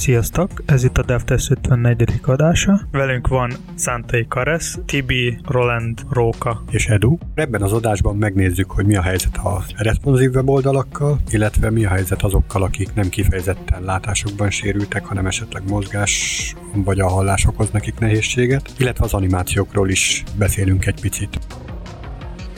Sziasztok, ez itt a DevTest 54. adása. Velünk van Szántai Karesz, Tibi, Roland, Róka és Edu. Ebben az adásban megnézzük, hogy mi a helyzet a responsív weboldalakkal, illetve mi a helyzet azokkal, akik nem kifejezetten látásokban sérültek, hanem esetleg mozgás vagy a hallás okoz nekik nehézséget, illetve az animációkról is beszélünk egy picit.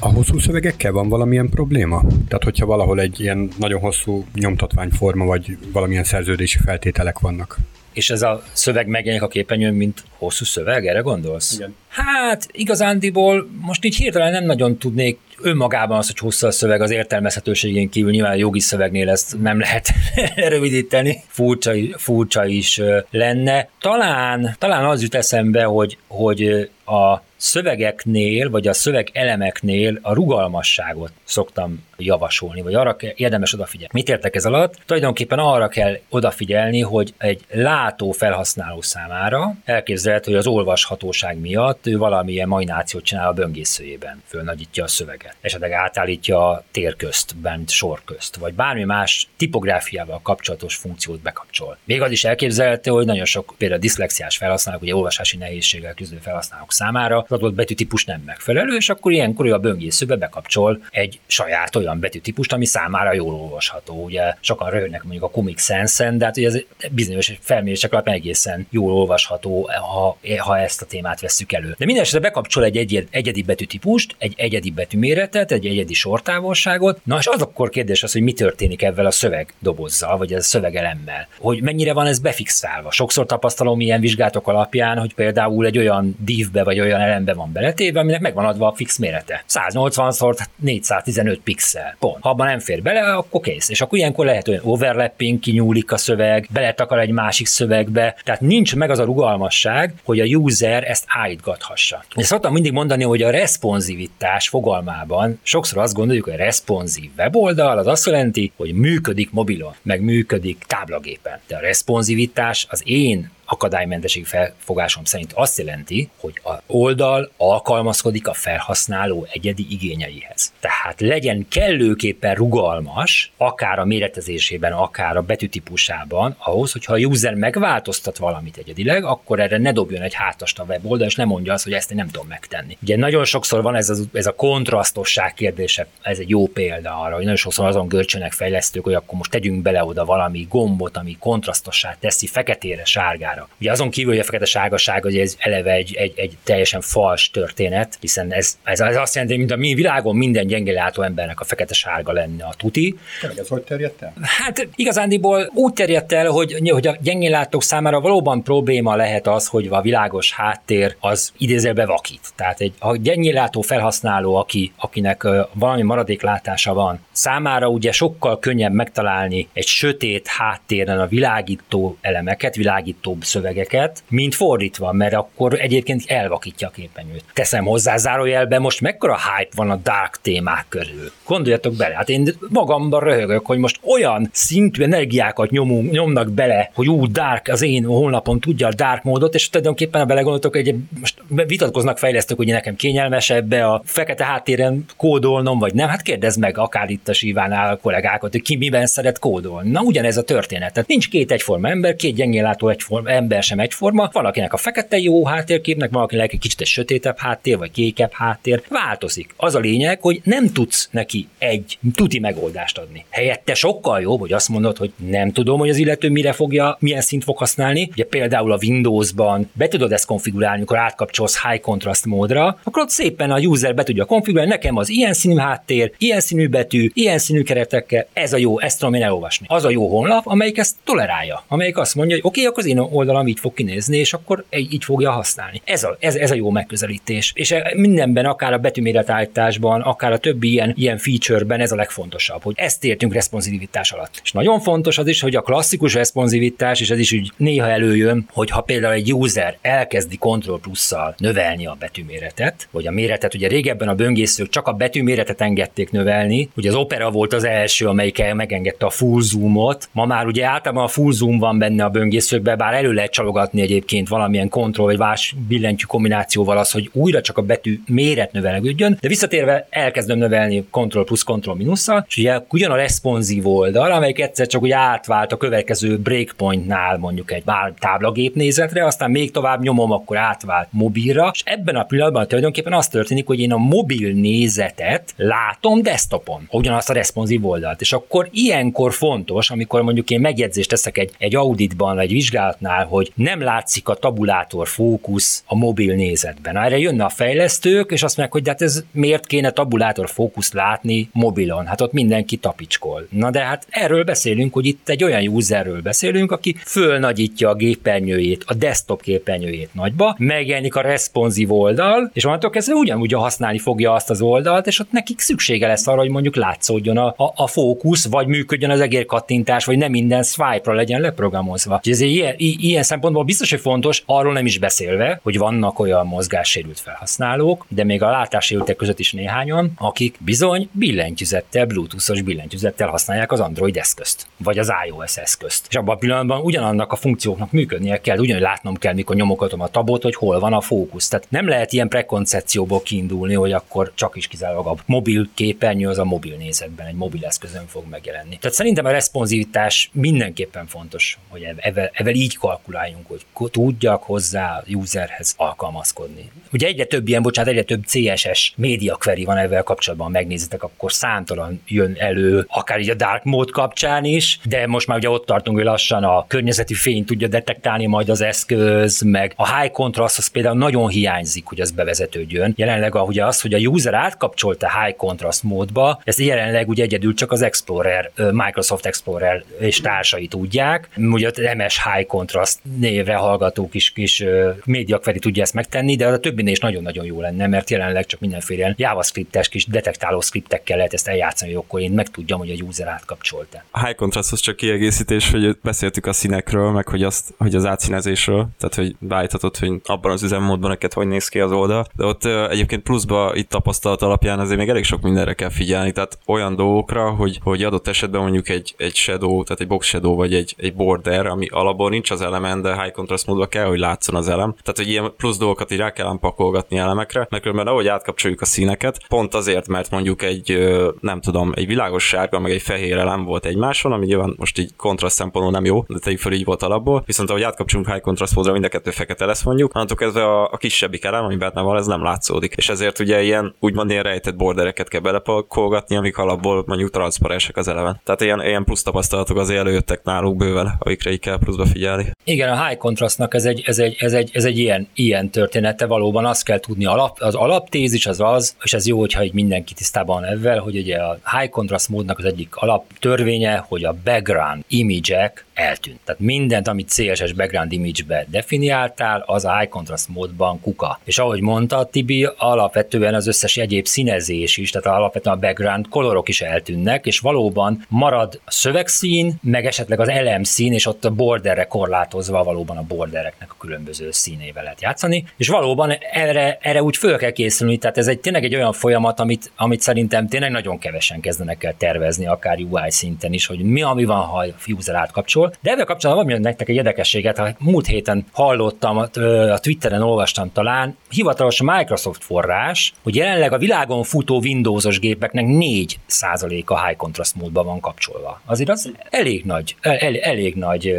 A hosszú szövegekkel van valamilyen probléma? Tehát, hogyha valahol egy ilyen nagyon hosszú nyomtatványforma, vagy valamilyen szerződési feltételek vannak. És ez a szöveg megjelenik a képernyőn, mint hosszú szöveg, erre gondolsz? Igen. Hát igazándiból most így hirtelen nem nagyon tudnék önmagában az, hogy hosszú a szöveg az értelmezhetőségén kívül nyilván a jogi szövegnél ezt nem lehet rövidíteni, furcsa, furcsa is lenne. Talán, talán az jut eszembe, hogy, hogy a szövegeknél, vagy a szöveg elemeknél a rugalmasságot szoktam javasolni, vagy arra érdemes odafigyelni. Mit értek ez alatt? Tulajdonképpen arra kell odafigyelni, hogy egy látó felhasználó számára elképzelhető, hogy az olvashatóság miatt ő valamilyen majnációt csinál a böngészőjében, fölnagyítja a szöveget, esetleg átállítja a tér közt, bent sor közt, vagy bármi más tipográfiával kapcsolatos funkciót bekapcsol. Még az is elképzelhető, hogy nagyon sok például diszlexiás felhasználók, ugye olvasási nehézséggel küzdő felhasználók számára az adott betűtípus nem megfelelő, és akkor ilyenkor a böngészőbe bekapcsol egy saját olyan betűtípust, ami számára jól olvasható. Ugye sokan röhögnek mondjuk a Comic Sans-en, de hát ugye ez bizonyos felmérések alapján egészen jól olvasható, ha, ha ezt a témát vesszük elő. De minden esetre bekapcsol egy, egy egyedi betűtípust, egy egyedi betűméretet, egy egyedi sortávolságot. Na és az akkor kérdés az, hogy mi történik ebben a szöveg dobozzal, vagy ez a szövegelemmel. Hogy mennyire van ez befixálva. Sokszor tapasztalom ilyen vizsgálatok alapján, hogy például egy olyan divbe vagy olyan elembe van beletéve, aminek megvan adva a fix mérete. 180 x 415 pixel. Pont. Ha abban nem fér bele, akkor kész. És akkor ilyenkor lehet olyan overlapping, kinyúlik a szöveg, beletakar egy másik szövegbe. Tehát nincs meg az a rugalmasság, hogy a user ezt állítgathassa. És szoktam mindig mondani, hogy a responsivitás fogalmában sokszor azt gondoljuk, hogy a responsív weboldal az azt jelenti, hogy működik mobilon, meg működik táblagépen. De a responsivitás az én akadálymentesség felfogásom szerint azt jelenti, hogy a oldal alkalmazkodik a felhasználó egyedi igényeihez. Tehát legyen kellőképpen rugalmas, akár a méretezésében, akár a betűtípusában, ahhoz, hogyha a user megváltoztat valamit egyedileg, akkor erre ne dobjon egy hátast a weboldal, és ne mondja azt, hogy ezt én nem tudom megtenni. Ugye nagyon sokszor van ez, az, ez a kontrasztosság kérdése, ez egy jó példa arra, hogy nagyon sokszor azon görcsönek fejlesztők, hogy akkor most tegyünk bele oda valami gombot, ami kontrasztossá teszi feketére, sárgára sárgára. Ugye azon kívül, hogy a fekete sárgaság, hogy ez eleve egy, egy, egy teljesen fals történet, hiszen ez, ez, ez azt jelenti, hogy mint a mi világon minden gyenge látó embernek a fekete sárga lenne a tuti. Tényleg ez hogy terjedt el? Hát igazándiból úgy terjedt el, hogy, hogy a gyengén látók számára valóban probléma lehet az, hogy a világos háttér az idézőbe vakít. Tehát egy a gyengén látó felhasználó, aki, akinek valami maradéklátása van, számára ugye sokkal könnyebb megtalálni egy sötét háttéren a világító elemeket, világító szövegeket, mint fordítva, mert akkor egyébként elvakítja a képernyőt. Teszem hozzá zárójelbe, most mekkora hype van a dark témák körül. Gondoljatok bele, hát én magamban röhögök, hogy most olyan szintű energiákat nyomunk, nyomnak bele, hogy ú, dark, az én honlapon tudja a dark módot, és tulajdonképpen belegondoltok, hogy most vitatkoznak fejlesztők, hogy nekem kényelmesebb a fekete háttéren kódolnom, vagy nem. Hát kérdezd meg akár itt a Sivánál a kollégákat, hogy ki miben szeret kódolni. Na ugyanez a történet. Tehát nincs két egyforma ember, két gyengén látó egyforma, ember sem egyforma, valakinek a fekete jó háttérképnek, valakinek egy kicsit egy sötétebb háttér, vagy kékebb háttér, változik. Az a lényeg, hogy nem tudsz neki egy tuti megoldást adni. Helyette sokkal jobb, hogy azt mondod, hogy nem tudom, hogy az illető mire fogja, milyen szint fog használni. Ugye például a Windowsban be tudod ezt konfigurálni, amikor átkapcsolsz high contrast módra, akkor ott szépen a user be tudja konfigurálni, nekem az ilyen színű háttér, ilyen színű betű, ilyen színű keretekkel, ez a jó, ezt tudom én elolvasni. Az a jó honlap, amelyik ezt tolerálja, amelyik azt mondja, hogy oké, okay, akkor az én oldalam így fog kinézni, és akkor így fogja használni. Ez a, ez, ez a jó megközelítés. És e, mindenben, akár a betűméretállításban, akár a többi ilyen, ilyen feature-ben ez a legfontosabb, hogy ezt értünk responsivitás alatt. És nagyon fontos az is, hogy a klasszikus responsivitás, és ez is úgy néha előjön, hogy ha például egy user elkezdi Ctrl plusszal növelni a betűméretet, vagy a méretet, ugye régebben a böngészők csak a betűméretet engedték növelni, ugye az Opera volt az első, amelyik megengedte a full zoomot, ma már ugye általában a full zoom van benne a böngészőkben, bár elő lehet csalogatni egyébként valamilyen kontroll vagy más billentyű kombinációval az, hogy újra csak a betű méret növelődjön, de visszatérve elkezdem növelni kontroll plusz kontroll minusszal, és ugye ugyan a responsív oldal, amelyik egyszer csak úgy átvált a következő breakpointnál mondjuk egy bár táblagép nézetre, aztán még tovább nyomom, akkor átvált mobilra, és ebben a pillanatban tulajdonképpen az történik, hogy én a mobil nézetet látom desktopon, ugyanazt a responsív oldalt, és akkor ilyenkor fontos, amikor mondjuk én megjegyzést teszek egy, egy auditban, egy vizsgálatnál, hogy nem látszik a tabulátor fókusz a mobil nézetben. Erre jönne a fejlesztők, és azt mondják, hogy de hát ez miért kéne tabulátor fókusz látni mobilon? Hát ott mindenki tapicskol. Na de hát erről beszélünk, hogy itt egy olyan userről beszélünk, aki fölnagyítja a gépernyőjét, a desktop képernyőjét nagyba, megjelenik a responsív oldal, és onnantól kezdve ugyanúgy használni fogja azt az oldalt, és ott nekik szüksége lesz arra, hogy mondjuk látszódjon a, a, a fókusz, vagy működjön az egérkattintás, vagy nem minden swipe-ra legyen leprogramozva. Úgyhogy ez ilyen, ilyen szempontból biztos, hogy fontos, arról nem is beszélve, hogy vannak olyan mozgássérült felhasználók, de még a látássérültek között is néhányan, akik bizony billentyűzettel, bluetoothos billentyűzettel használják az Android eszközt, vagy az iOS eszközt. És abban a pillanatban ugyanannak a funkcióknak működnie kell, ugyanúgy látnom kell, mikor nyomogatom a tabot, hogy hol van a fókusz. Tehát nem lehet ilyen prekoncepcióból kiindulni, hogy akkor csak is kizárólag a mobil képernyő az a mobil nézetben, egy mobil eszközön fog megjelenni. Tehát szerintem a responsivitás mindenképpen fontos, hogy evel, evel így kalkuláljunk, hogy tudjak hozzá a userhez alkalmazkodni. Ugye egyre több ilyen, bocsánat, egyre több CSS média query van ezzel kapcsolatban, megnézitek, akkor számtalan jön elő, akár így a dark mode kapcsán is, de most már ugye ott tartunk, hogy lassan a környezeti fény tudja detektálni majd az eszköz, meg a high contrast az például nagyon hiányzik, hogy az bevezetődjön. Jelenleg ugye az, hogy a user átkapcsolta high contrast módba, ezt jelenleg ugye egyedül csak az Explorer, Microsoft Explorer és társai tudják. Ugye MS High Contrast névre hallgatók is kis média query tudja ezt megtenni, de a többinél is nagyon-nagyon jó lenne, mert jelenleg csak mindenféle JavaScript-es kis detektáló skriptekkel lehet ezt eljátszani, hogy akkor én meg tudjam, hogy a user átkapcsolta. A high contrasthoz csak kiegészítés, hogy beszéltük a színekről, meg hogy, azt, hogy az átszínezésről, tehát hogy beállíthatod, hogy abban az üzemmódban neked hogy néz ki az oldal. De ott egyébként pluszba itt tapasztalat alapján azért még elég sok mindenre kell figyelni, tehát olyan dolgokra, hogy, hogy adott esetben mondjuk egy, egy shadow, tehát egy box shadow vagy egy, egy border, ami alapból nincs az elemen, de high contrast módban kell, hogy látszon az elem. Tehát, hogy ilyen plusz dolgokat így rá kell pakolgatni elemekre, mert különben ahogy átkapcsoljuk a színeket, pont azért, mert mondjuk egy, nem tudom, egy világos sárga, meg egy fehér elem volt egymáson, ami nyilván most így kontraszt szempontból nem jó, de tegyük fel így volt alapból, viszont ahogy átkapcsolunk high contrast módra, mind a kettő fekete lesz mondjuk, annantól kezdve a, a kisebbik elem, ami benne van, ez nem látszódik. És ezért ugye ilyen úgymond ilyen rejtett bordereket kell belepakolgatni, amik alapból mondjuk transzparensek az eleven. Tehát ilyen, ilyen plusz tapasztalatok azért előjöttek náluk bőven, amikre így kell pluszba figyelni. Igen, a high contrastnak ez egy, ez egy, ez egy, ez egy ilyen, ilyen története, valóban. Azt kell tudni, alap, az alaptézis az az, és ez jó, hogyha így mindenki tisztában van ezzel, hogy ugye a high contrast módnak az egyik alap törvénye, hogy a background image-ek eltűnt. Tehát mindent, amit CSS background image-be definiáltál, az a high contrast módban kuka. És ahogy mondta Tibi, alapvetően az összes egyéb színezés is, tehát alapvetően a background kolorok is eltűnnek, és valóban marad a szövegszín, meg esetleg az elemszín, és ott a borderre korlátozva valóban a bordereknek a különböző színével lehet játszani, és valóban erre, erre úgy föl kell készülni, tehát ez egy tényleg egy olyan folyamat, amit, amit szerintem tényleg nagyon kevesen kezdenek el tervezni, akár UI szinten is, hogy mi, ami van, ha a user átkapcsol. De ezzel kapcsolatban van nektek egy érdekességet, ha múlt héten hallottam, a Twitteren olvastam talán, hivatalos Microsoft forrás, hogy jelenleg a világon futó Windowsos gépeknek 4% a high contrast módban van kapcsolva. Azért az elég nagy, el, elég nagy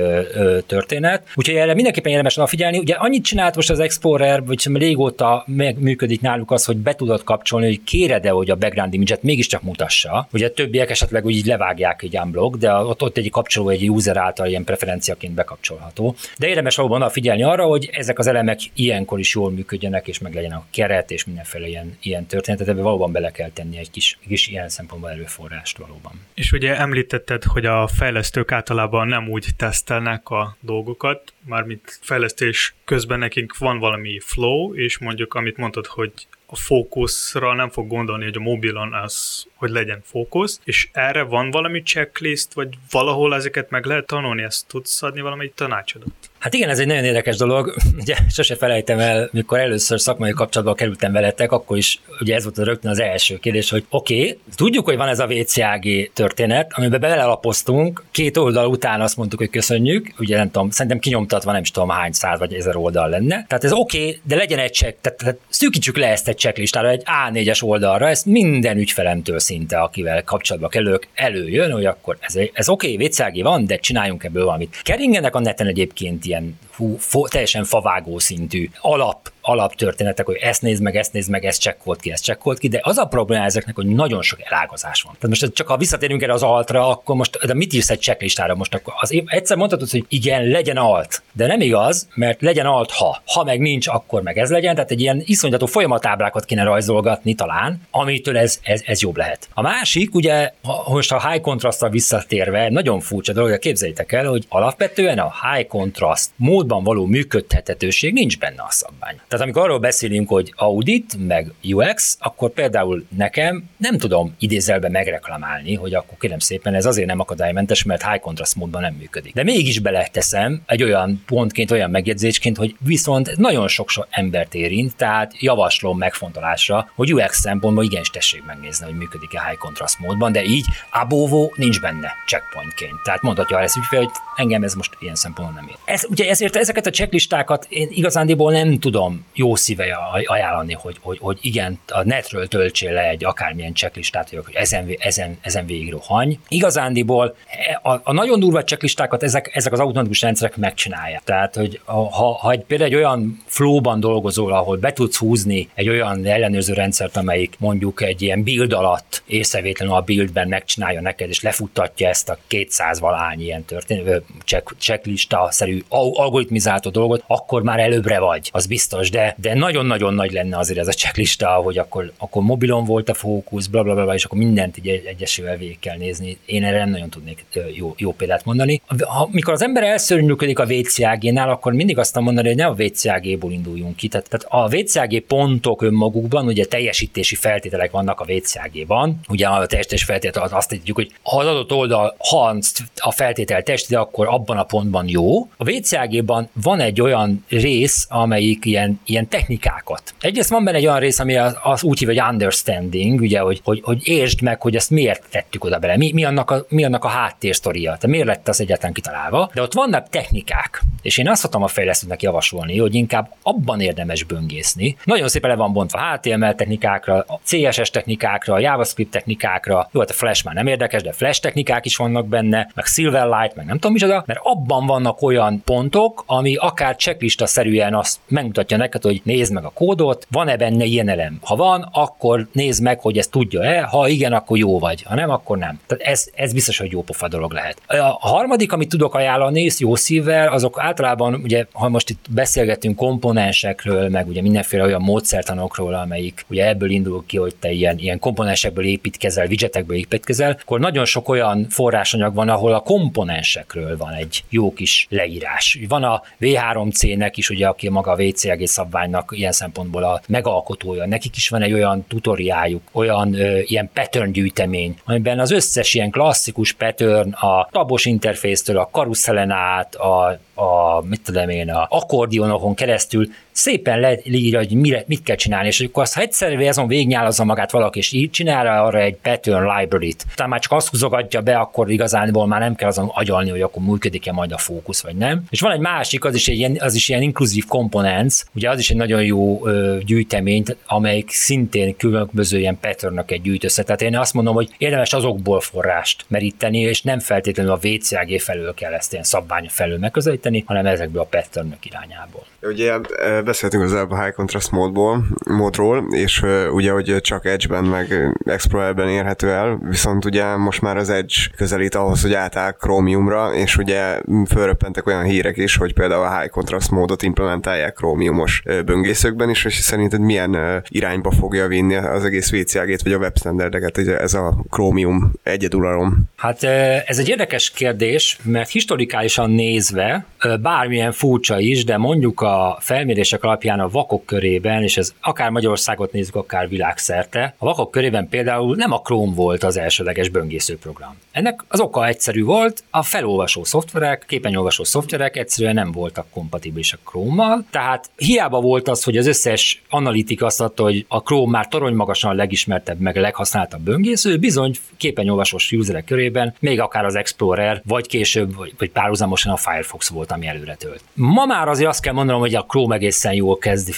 történet. Úgyhogy erre mindenképpen érdemes figyelni. Ugye annyit csinált most az Explorer, vagy sem régóta működik náluk az, hogy be tudod kapcsolni, hogy kéred-e, hogy a background image-et mégiscsak mutassa. Ugye többiek esetleg úgy levágják egy unblock, de ott, ott egy kapcsoló egy user által ilyen preferenciaként bekapcsolható. De érdemes valóban figyelni arra, hogy ezek az elemek ilyenkor is jól működjenek, és meg legyen a keret, és mindenféle ilyen, ilyen történetet, ebbe valóban bele kell tenni egy kis, kis ilyen szempontból előforrást valóban. És ugye említetted, hogy a fejlesztők általában nem úgy tesztelnek a dolgokat, mármint fejlesztés közben nekünk van valami flow, és mondjuk amit mondtad, hogy a fókuszra nem fog gondolni, hogy a mobilon az, hogy legyen fókusz, és erre van valami checklist, vagy valahol ezeket meg lehet tanulni, ezt tudsz adni valami tanácsodot? Hát igen, ez egy nagyon érdekes dolog. Ugye sose felejtem el, mikor először szakmai kapcsolatba kerültem veletek, akkor is ugye ez volt rögtön az első kérdés, hogy oké, okay, tudjuk, hogy van ez a VCAG történet, amiben belelapoztunk, két oldal után azt mondtuk, hogy köszönjük, ugye nem tudom, szerintem kinyomtatva nem is tudom hány száz vagy ezer oldal lenne. Tehát ez oké, okay, de legyen egy check, tehát, tehát szűkítsük le ezt egy checklistára, egy A4-es oldalra, ezt minden ügyfelemtől szinte, akivel kapcsolatba kerülök, előjön, hogy akkor ez, ez oké, okay, VCAG van, de csináljunk ebből valamit. Keringenek a neten egyébként ilyen hú, fo, teljesen favágó szintű alap alaptörténetek, hogy ezt nézd meg, ezt nézd meg, ezt csekkolt ki, ezt csekkolt ki, de az a probléma ezeknek, hogy nagyon sok elágazás van. Tehát most csak ha visszatérünk erre az altra, akkor most de mit írsz egy checklistára most akkor? Az, egyszer mondhatod, hogy igen, legyen alt, de nem igaz, mert legyen alt, ha. Ha meg nincs, akkor meg ez legyen, tehát egy ilyen iszonyató folyamatáblákat kéne rajzolgatni talán, amitől ez, ez, ez jobb lehet. A másik, ugye, ha, most a high contrastra visszatérve, nagyon furcsa dolog, képzeljétek el, hogy alapvetően a high contrast módban való működtethetőség nincs benne a szabvány. Tehát amikor arról beszélünk, hogy audit, meg UX, akkor például nekem nem tudom idézelbe megreklamálni, hogy akkor kérem szépen ez azért nem akadálymentes, mert high contrast módban nem működik. De mégis beleteszem egy olyan pontként, olyan megjegyzésként, hogy viszont nagyon sok, embert érint, tehát javaslom megfontolásra, hogy UX szempontból igenis tessék megnézni, hogy működik-e high contrast módban, de így abóvó nincs benne checkpointként. Tehát mondhatja ez ügyfél, hogy engem ez most ilyen szempontból nem ér. Ez, ugye ezért ezeket a checklistákat én igazándiból nem tudom jó szíve ajánlani, hogy, hogy, hogy igen, a netről töltsél le egy akármilyen checklistát, hogy ezen, ezen, ezen végig. Igazándiból a, a nagyon durva checklistákat ezek, ezek az automatikus rendszerek megcsinálják. Tehát, hogy ha, ha egy, például egy olyan flowban dolgozol, ahol be tudsz húzni egy olyan ellenőrző rendszert, amelyik mondjuk egy ilyen build alatt észrevétlenül a buildben megcsinálja neked, és lefuttatja ezt a 200 valány ilyen történet, check, checklista-szerű algoritmizáltó dolgot, akkor már előbbre vagy, az biztos, de de, nagyon-nagyon nagy lenne azért ez a checklista, hogy akkor, akkor mobilon volt a fókusz, bla, bla, bla, és akkor mindent így egyesével végig kell nézni. Én erre nem nagyon tudnék jó, jó példát mondani. Ha, mikor az ember elszörnyűködik a VCAG-nál, akkor mindig azt mondani, hogy ne a VCAG-ból induljunk ki. Tehát, tehát a VCAG pontok önmagukban, ugye teljesítési feltételek vannak a VCAG-ban, ugye a teljesítési feltétel azt tudjuk, hogy ha az adott oldal, ha a feltétel teljesíti, akkor abban a pontban jó. A VCAG-ban van egy olyan rész, amelyik ilyen, ilyen technikákat. Egyrészt van benne egy olyan rész, ami az, az úgy hív, hogy understanding, ugye, hogy, hogy, hogy értsd meg, hogy ezt miért tettük oda bele, mi, mi, annak, a, mi annak a háttérsztoria, tehát miért lett az egyáltalán kitalálva. De ott vannak technikák, és én azt szoktam a fejlesztőnek javasolni, hogy inkább abban érdemes böngészni. Nagyon szépen le van bontva HTML technikákra, CSS technikákra, JavaScript technikákra, jó, hát a Flash már nem érdekes, de Flash technikák is vannak benne, meg Silverlight, meg nem tudom micsoda, mert abban vannak olyan pontok, ami akár checklista szerűen azt megmutatja neked, hogy nézd meg a kódot, van-e benne ilyen elem. Ha van, akkor nézd meg, hogy ezt tudja-e, ha igen, akkor jó vagy, ha nem, akkor nem. Tehát ez, ez biztos, hogy jó pofa dolog lehet. A harmadik, amit tudok ajánlani, jó szívvel, azok általában, ugye, ha most itt beszélgetünk komponensekről, meg ugye mindenféle olyan módszertanokról, amelyik ugye ebből indul ki, hogy te ilyen, ilyen komponensekből építkezel, widgetekből építkezel, akkor nagyon sok olyan forrásanyag van, ahol a komponensekről van egy jó kis leírás. Van a V3C-nek is, ugye, aki maga a VCG szabvány tudománynak ilyen szempontból a megalkotója. Nekik is van egy olyan tutoriájuk, olyan ö, ilyen pattern gyűjtemény, amiben az összes ilyen klasszikus pattern, a tabos interfésztől a karuszelen át, a a, mit tudom én, a akkordionokon keresztül szépen leírja, hogy mire, mit kell csinálni, és akkor azt, ha egyszer azon végnyálazza magát valaki, és így csinálja arra egy pattern library-t, utána már csak azt húzogatja be, akkor igazából már nem kell azon agyalni, hogy akkor működik-e majd a fókusz, vagy nem. És van egy másik, az is, egy ilyen, az is ilyen inkluzív komponens, ugye az is egy nagyon jó ö, gyűjtemény, amelyik szintén különböző ilyen patternöket gyűjt össze. Tehát én azt mondom, hogy érdemes azokból forrást meríteni, és nem feltétlenül a VCAG felől kell ezt ilyen szabvány felől megközelíteni, hanem ezekből a patternök irányából. Ugye beszéltünk az előbb a high contrast módból, módról, és ugye, hogy csak Edge-ben meg Explorer-ben érhető el, viszont ugye most már az Edge közelít ahhoz, hogy átáll Chromiumra, és ugye fölröppentek olyan hírek is, hogy például a high contrast módot implementálják Chromiumos böngészőkben is, és szerinted milyen irányba fogja vinni az egész VCAG-t, vagy a webstandardeket ez a Chromium egyedulalom? Hát ez egy érdekes kérdés, mert historikálisan nézve bármilyen furcsa is, de mondjuk a felmérések alapján a vakok körében, és ez akár Magyarországot nézzük, akár világszerte, a vakok körében például nem a Chrome volt az elsőleges böngésző program. Ennek az oka egyszerű volt, a felolvasó szoftverek, képenyolvasó szoftverek egyszerűen nem voltak kompatibilisek Chrome-mal, tehát hiába volt az, hogy az összes analitika azt adta, hogy a Chrome már torony magasan a legismertebb, meg a leghasználtabb böngésző, bizony képenyolvasós userek körében még akár az Explorer, vagy később, vagy, vagy párhuzamosan a Firefox volt, ami előre tölt. Ma már azért azt kell mondanom, hogy a Chrome egészen jól kezd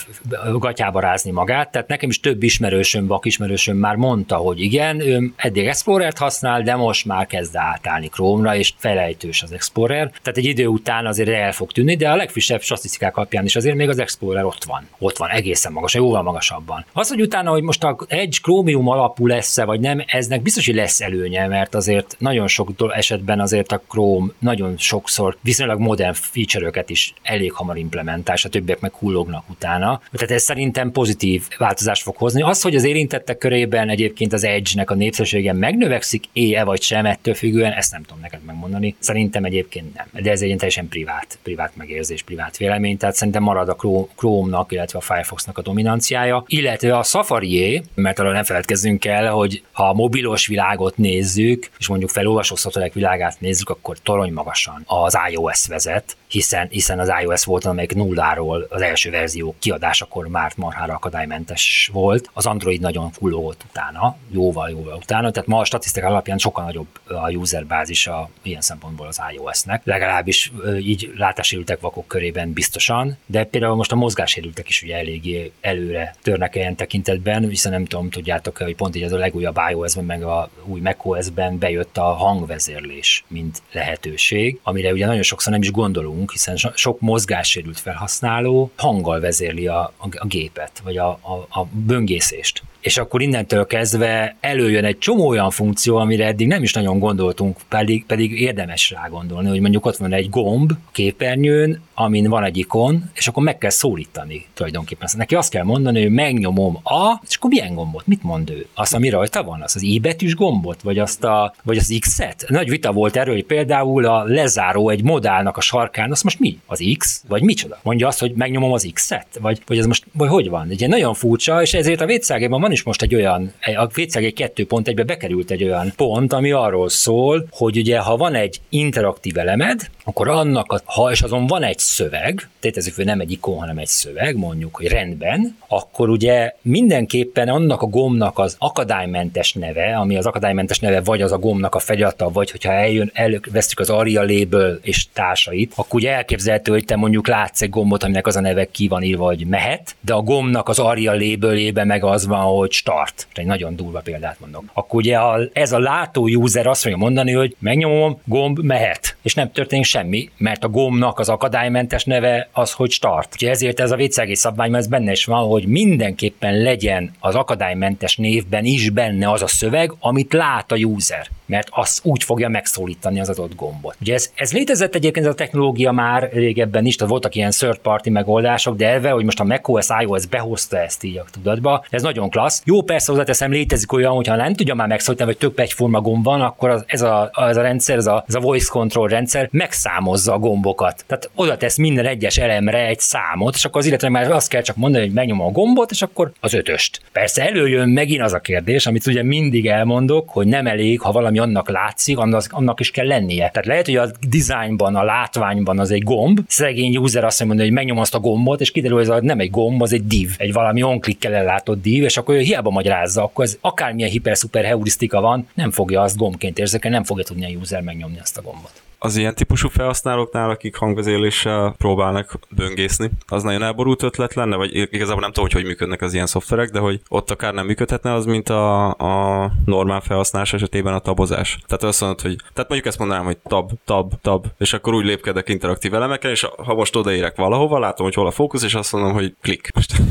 gatyába rázni magát, tehát nekem is több ismerősöm, vakismerősöm már mondta, hogy igen, ő eddig Explorer-t használ, de most már kezd átállni Chrome-ra, és felejtős az Explorer. Tehát egy idő után azért el fog tűnni, de a legfrissebb statisztikák alapján is azért még az Explorer ott van. Ott van, egészen magas, jóval magasabban. Az, hogy utána, hogy most a egy Chromium alapú lesz-e, vagy nem, eznek biztos, hogy lesz előnye, mert azért nagyon sok esetben azért a Chrome nagyon sokszor viszonylag modern feature-öket is elég hamar implementál, és a többiek meg hullognak utána. Tehát ez szerintem pozitív változást fog hozni. Az, hogy az érintettek körében egyébként az Edge-nek a népszerűsége megnövekszik, é-e vagy sem, ettől függően, ezt nem tudom neked megmondani. Szerintem egyébként nem. De ez egy teljesen privát, privát megérzés, privát vélemény, tehát szerintem marad a Chrome-nak, illetve a Firefox-nak a dominanciája, illetve a safari mert arra nem feledkezzünk el, hogy ha a mobilos világot nézzük, és mondjuk felolvasó világát nézzük, akkor torony magasan az iOS vezet, hiszen, hiszen az iOS volt, amelyik nulláról az első verzió kiadásakor már marhára akadálymentes volt. Az Android nagyon fullogott utána, jóval, jóval utána, tehát ma a statisztikák alapján sokkal nagyobb a user bázisa ilyen szempontból az iOS-nek. Legalábbis így látásérültek vakok körében biztosan, de például most a mozgásérültek is ugye eléggé előre törnek ilyen tekintetben, hiszen nem tudom, tudjátok hogy pont így az a legújabb iOS-ben, meg a új macOS-ben bejött a hangvezérlés, mint lehetőség, amire ugye nagyon sokszor nem is gondolunk, hiszen sok mozgássérült felhasználó hanggal vezérli a, a, a gépet, vagy a, a, a böngészést és akkor innentől kezdve előjön egy csomó olyan funkció, amire eddig nem is nagyon gondoltunk, pedig, pedig érdemes rá gondolni, hogy mondjuk ott van egy gomb a képernyőn, amin van egy ikon, és akkor meg kell szólítani tulajdonképpen. Szóval neki azt kell mondani, hogy megnyomom a, és akkor milyen gombot? Mit mond ő? Azt, ami rajta van, az az i betűs gombot, vagy, azt a, vagy az X-et? Nagy vita volt erről, hogy például a lezáró egy modálnak a sarkán, az most mi? Az X? Vagy micsoda? Mondja azt, hogy megnyomom az X-et? Vagy, vagy ez most, vagy hogy van? Ugye nagyon furcsa, és ezért a vécságében van is most egy olyan, a vécág egy 2.1-be bekerült egy olyan pont, ami arról szól, hogy ugye ha van egy interaktív elemed, akkor annak, a, ha és azon van egy szöveg, tétezzük, hogy nem egy ikon, hanem egy szöveg, mondjuk, hogy rendben, akkor ugye mindenképpen annak a gomnak az akadálymentes neve, ami az akadálymentes neve vagy az a gomnak a fegyata, vagy hogyha eljön, elővesztük az Aria label és társait, akkor ugye elképzelhető, hogy te mondjuk látsz egy gombot, aminek az a neve ki van írva, hogy mehet, de a gomnak az Aria labelébe meg az van, hogy start. Egy nagyon durva példát mondok. Akkor ugye a, ez a látó user azt fogja mondani, hogy megnyomom, gomb mehet, és nem történik semmi, mert a gombnak az akadálymentes neve az, hogy start. Ugye ezért ez a vécegész szabvány, ez benne is van, hogy mindenképpen legyen az akadálymentes névben is benne az a szöveg, amit lát a user mert az úgy fogja megszólítani az adott gombot. Ugye ez, ez létezett egyébként ez a technológia már régebben is, tehát voltak ilyen third party megoldások, de elve, hogy most a macOS, iOS behozta ezt így a tudatba, ez nagyon klassz. Jó, persze hozzáteszem, létezik olyan, hogyha nem tudja már megszólítani, vagy több egyforma gomb van, akkor az, ez, a, ez a rendszer, ez a, ez a voice control rendszer megszámozza a gombokat. Tehát oda tesz minden egyes elemre egy számot, és akkor az illetve már azt kell csak mondani, hogy megnyomom a gombot, és akkor az ötöst. Persze előjön megint az a kérdés, amit ugye mindig elmondok, hogy nem elég, ha valami annak látszik, annak, annak is kell lennie. Tehát lehet, hogy a dizájnban, a látványban az egy gomb, szegény user azt mondja, hogy megnyom azt a gombot, és kiderül, hogy ez nem egy gomb, az egy div, egy valami onklikkel ellátott div, és akkor ő hiába magyarázza, akkor ez akármilyen hiper-szuper heurisztika van, nem fogja azt gombként érzékelni, nem fogja tudni a user megnyomni azt a gombot az ilyen típusú felhasználóknál, akik hangvezéléssel próbálnak böngészni, az nagyon elborult ötlet lenne, vagy igazából nem tudom, hogy hogy működnek az ilyen szoftverek, de hogy ott akár nem működhetne az, mint a, a normál felhasználás esetében a tabozás. Tehát azt mondod, hogy, tehát mondjuk ezt mondanám, hogy tab, tab, tab, és akkor úgy lépkedek interaktív elemeken, és ha most odaérek valahova, látom, hogy hol a fókusz, és azt mondom, hogy klik. Most,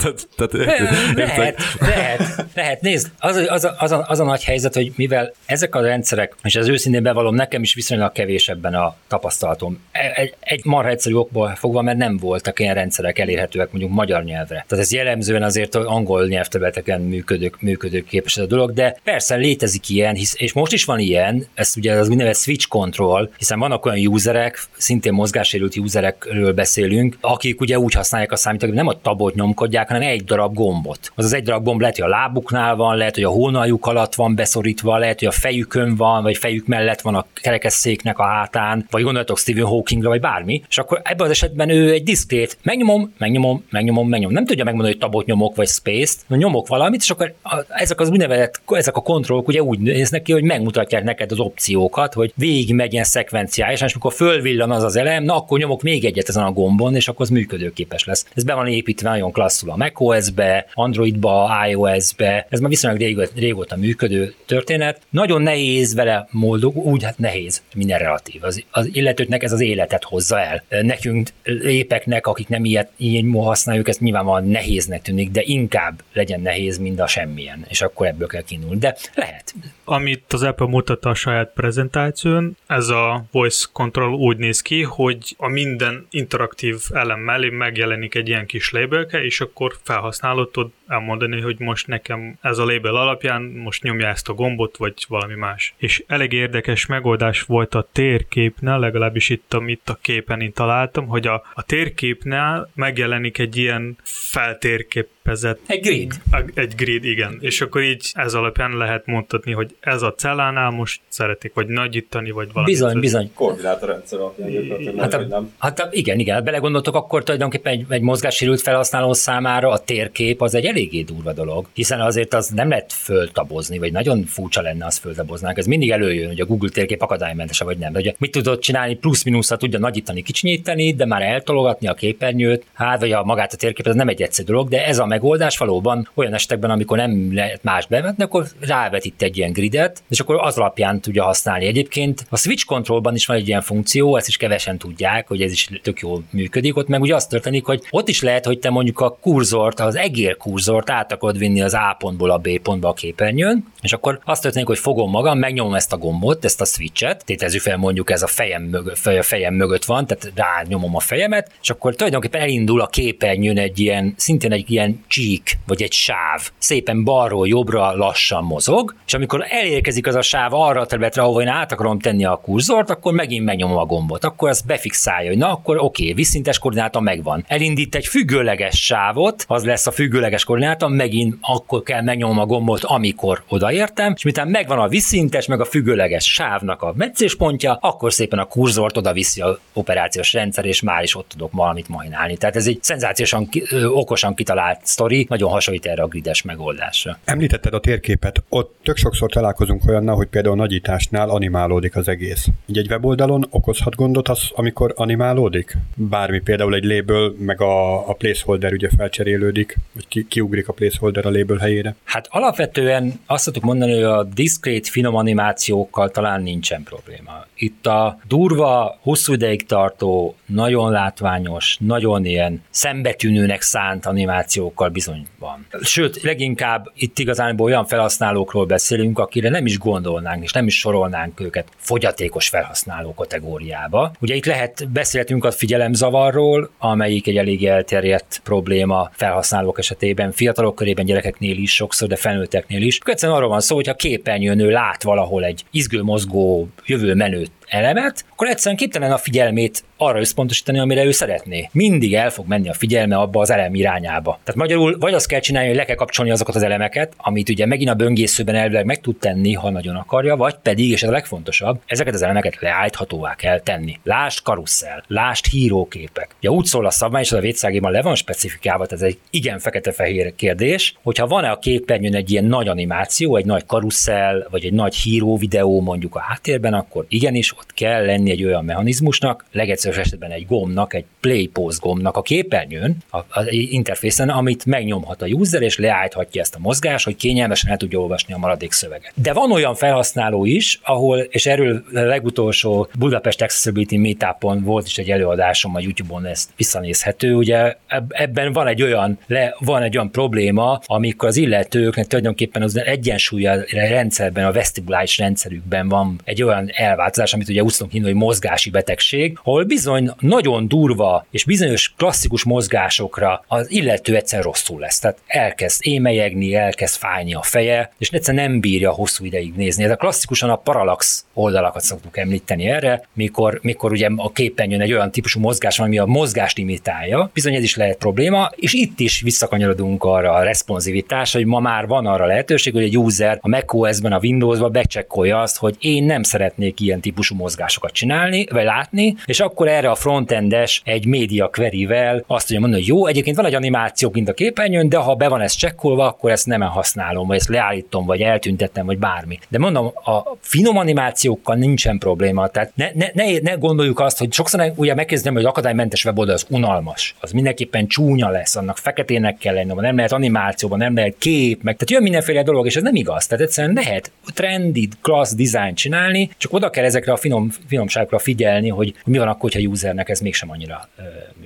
tehát, tehát, lehet, lehet, lehet, nézd, az, az, az, a, az a nagy helyzet, hogy mivel ezek a rendszerek, és az őszintén bevallom, nekem is viszonylag viszonylag kevésebben a tapasztalatom. E, egy, egy marha egyszerű okból fogva, mert nem voltak ilyen rendszerek elérhetőek mondjuk magyar nyelvre. Tehát ez jellemzően azért angol nyelvterületeken működők, működőképes ez a dolog, de persze létezik ilyen, hisz, és most is van ilyen, ez ugye az úgynevezett switch control, hiszen vannak olyan userek, szintén mozgássérült userekről beszélünk, akik ugye úgy használják a számítógépet, nem a tabot nyomkodják, hanem egy darab gombot. Az az egy darab gomb lehet, hogy a lábuknál van, lehet, hogy a hónaljuk alatt van beszorítva, lehet, hogy a fejükön van, vagy fejük mellett van a kerekesszéknek a hátán, vagy gondoltok Stephen Hawkingra, vagy bármi, és akkor ebben az esetben ő egy diszkrét, megnyomom, megnyomom, megnyomom, megnyomom. Nem tudja megmondani, hogy tabot nyomok, vagy space-t, nyomok valamit, és akkor ezek az úgynevezett, ezek a kontrollok ugye úgy néznek ki, hogy megmutatják neked az opciókat, hogy végig megy ilyen szekvenciális, és amikor fölvillan az az elem, na akkor nyomok még egyet ezen a gombon, és akkor az működőképes lesz. Ez be van építve nagyon klasszul a macOS-be, Androidba, iOS-be, ez már viszonylag régóta működő történet. Nagyon nehéz vele moldog, úgy hát nehéz, minden relatív. Az, az illetőknek ez az életet hozza el. Nekünk épeknek, akik nem ilyet, így használjuk, ezt nyilvánvalóan nehéznek tűnik, de inkább legyen nehéz, mint a semmilyen, és akkor ebből kell kinulni. De lehet. Amit az Apple mutatta a saját prezentáción, ez a voice control úgy néz ki, hogy a minden interaktív elem mellé megjelenik egy ilyen kis labelke, és akkor felhasználod tud elmondani, hogy most nekem ez a label alapján most nyomja ezt a gombot, vagy valami más. És elég érdekes megoldás volt a térképnél, legalábbis itt, amit a képen én találtam, hogy a, a térképnél megjelenik egy ilyen feltérképezett... Egy grid. Egy grid, igen. És akkor így ez alapján lehet mondhatni, hogy ez a cellánál most szeretik, vagy nagyítani, vagy valami. Bizony, ez bizony. Koordinátorrendszer alapján. Hát, a, nem. hát a, igen, igen. Belegondoltok, akkor tulajdonképpen egy, egy mozgássérült felhasználó számára a térkép az egy eléggé durva dolog, hiszen azért az nem lehet föltabozni, vagy nagyon furcsa lenne az föltaboznánk. Ez mindig előjön, hogy a Google térkép akadálymentese vagy nem. De ugye mit tudod csinálni, plusz-minuszra tudja nagyítani, kicsinyíteni, de már eltologatni a képernyőt, hát vagy a magát a térképet, ez nem egy egyszerű dolog, de ez a megoldás valóban olyan esetekben, amikor nem lehet más bevetni, akkor rávet itt egy ilyen gridet, és akkor az alapján tudja használni. Egyébként a Switch Controlban is van egy ilyen funkció, ezt is kevesen tudják, hogy ez is tök jól működik. Ott meg ugye azt történik, hogy ott is lehet, hogy te mondjuk a kurzort, az egér kurzort át akarod vinni az A pontból a B pontba a képernyőn, és akkor azt történik, hogy fogom magam, megnyomom ezt a gombot, ezt a switchet, tétezzük fel mondjuk ez a fejem mögött, a fejem mögött van, tehát rá nyomom a fejemet, és akkor tulajdonképpen elindul a képernyőn egy ilyen, szintén egy ilyen csík, vagy egy sáv, szépen balról jobbra lassan mozog, és amikor elérkezik az a sáv arra a területre, ahova én át akarom tenni a kurzort, akkor megint megnyomom a gombot. Akkor az befixálja, hogy na akkor oké, okay, visszintes koordináta megvan. Elindít egy függőleges sávot, az lesz a függőleges koordináta, megint akkor kell megnyomom a gombot, amikor odaértem, és miután megvan a visszintes, meg a függőleges sávnak a meccéspontja, akkor szépen a kurzort oda viszi a operációs rendszer, és már is ott tudok valamit majnálni. Tehát ez egy szenzációsan okosan kitalált sztori, nagyon hasonlít erre a grides megoldásra. Említetted a térképet, ott tök sokszor találkozunk olyannal, hogy például nagyításnál animálódik az egész. Így egy weboldalon okozhat gondot az, amikor animálódik? Bármi, például egy label, meg a, a placeholder ugye felcserélődik, vagy ki, kiugrik a placeholder a label helyére? Hát alapvetően azt tudjuk mondani, hogy a diszkrét finom animációkkal talán nincsen probléma. Itt a durva, hosszú ideig tartó, nagyon látványos, nagyon ilyen szembetűnőnek szánt animációkkal bizony van. Sőt, leginkább itt igazán olyan felhasználókról beszélünk, akire nem is gondolnánk, és nem is sorolnánk őket fogyatékos felhasználó kategóriába. Ugye itt lehet, beszéltünk a figyelemzavarról, amelyik egy elég elterjedt probléma felhasználók esetében, fiatalok körében, gyerekeknél is sokszor, de felnőtteknél is. Egyszerűen arról van szó, hogy a képernyőn ő lát valahol egy izgő mozgó jövő menőt elemet, akkor egyszerűen képtelen a figyelmét arra összpontosítani, amire ő szeretné. Mindig el fog menni a figyelme abba az elem irányába. Tehát magyarul vagy azt kell csinálni, hogy le kell kapcsolni azokat az elemeket, amit ugye megint a böngészőben elvileg meg tud tenni, ha nagyon akarja, vagy pedig, és ez a legfontosabb, ezeket az elemeket leállíthatóvá kell tenni. Lást karusszel, lást híróképek. Ja, úgy szól a szabvány, és az a védszágében le van specifikálva, ez egy igen fekete-fehér kérdés, hogyha van-e a képernyőn egy ilyen nagy animáció, egy nagy karusszel, vagy egy nagy híró videó mondjuk a háttérben, akkor igenis ott kell lenni egy olyan mechanizmusnak, legegyszerűbb esetben egy gombnak, egy play pause gombnak a képernyőn, az interfészen, amit megnyomhat a user, és leállíthatja ezt a mozgást, hogy kényelmesen el tudja olvasni a maradék szöveget. De van olyan felhasználó is, ahol, és erről a legutolsó Budapest Accessibility Meetupon volt is egy előadásom a YouTube-on, ezt visszanézhető, ugye ebben van egy olyan, le, van egy olyan probléma, amikor az illetőknek tulajdonképpen az egyensúly rendszerben, a vestibulális rendszerükben van egy olyan elváltozás, amit ugye úgy tudunk hogy mozgási betegség, ahol bizony nagyon durva és bizonyos klasszikus mozgásokra az illető egyszer rosszul lesz. Tehát elkezd émelyegni, elkezd fájni a feje, és egyszerűen nem bírja hosszú ideig nézni. Ez a klasszikusan a paralax oldalakat szoktuk említeni erre, mikor, mikor ugye a képernyőn egy olyan típusú mozgás ami a mozgást imitálja, bizony ez is lehet probléma, és itt is visszakanyarodunk arra a responsivitás, hogy ma már van arra lehetőség, hogy egy user a macOS-ben, a Windows-ban becsekkolja azt, hogy én nem szeretnék ilyen típusú mozgásokat csinálni, vagy látni, és akkor erre a frontendes egy media query-vel azt tudja mondani, hogy jó, egyébként van egy animáció kint a képernyőn, de ha be van ez csekkolva, akkor ezt nem használom, vagy ezt leállítom, vagy eltüntettem, vagy bármi. De mondom, a finom animációkkal nincsen probléma. Tehát ne, ne, ne, ne gondoljuk azt, hogy sokszor ugye megkezdem, hogy akadálymentes weboldal az unalmas. Az mindenképpen csúnya lesz, annak feketének kell lenni, nem lehet animációban, nem lehet kép, meg tehát jön mindenféle dolog, és ez nem igaz. Tehát egyszerűen lehet trendy, class design csinálni, csak oda kell ezekre a finom, finomságokra figyelni, hogy mi van akkor, hogyha usernek ez mégsem annyira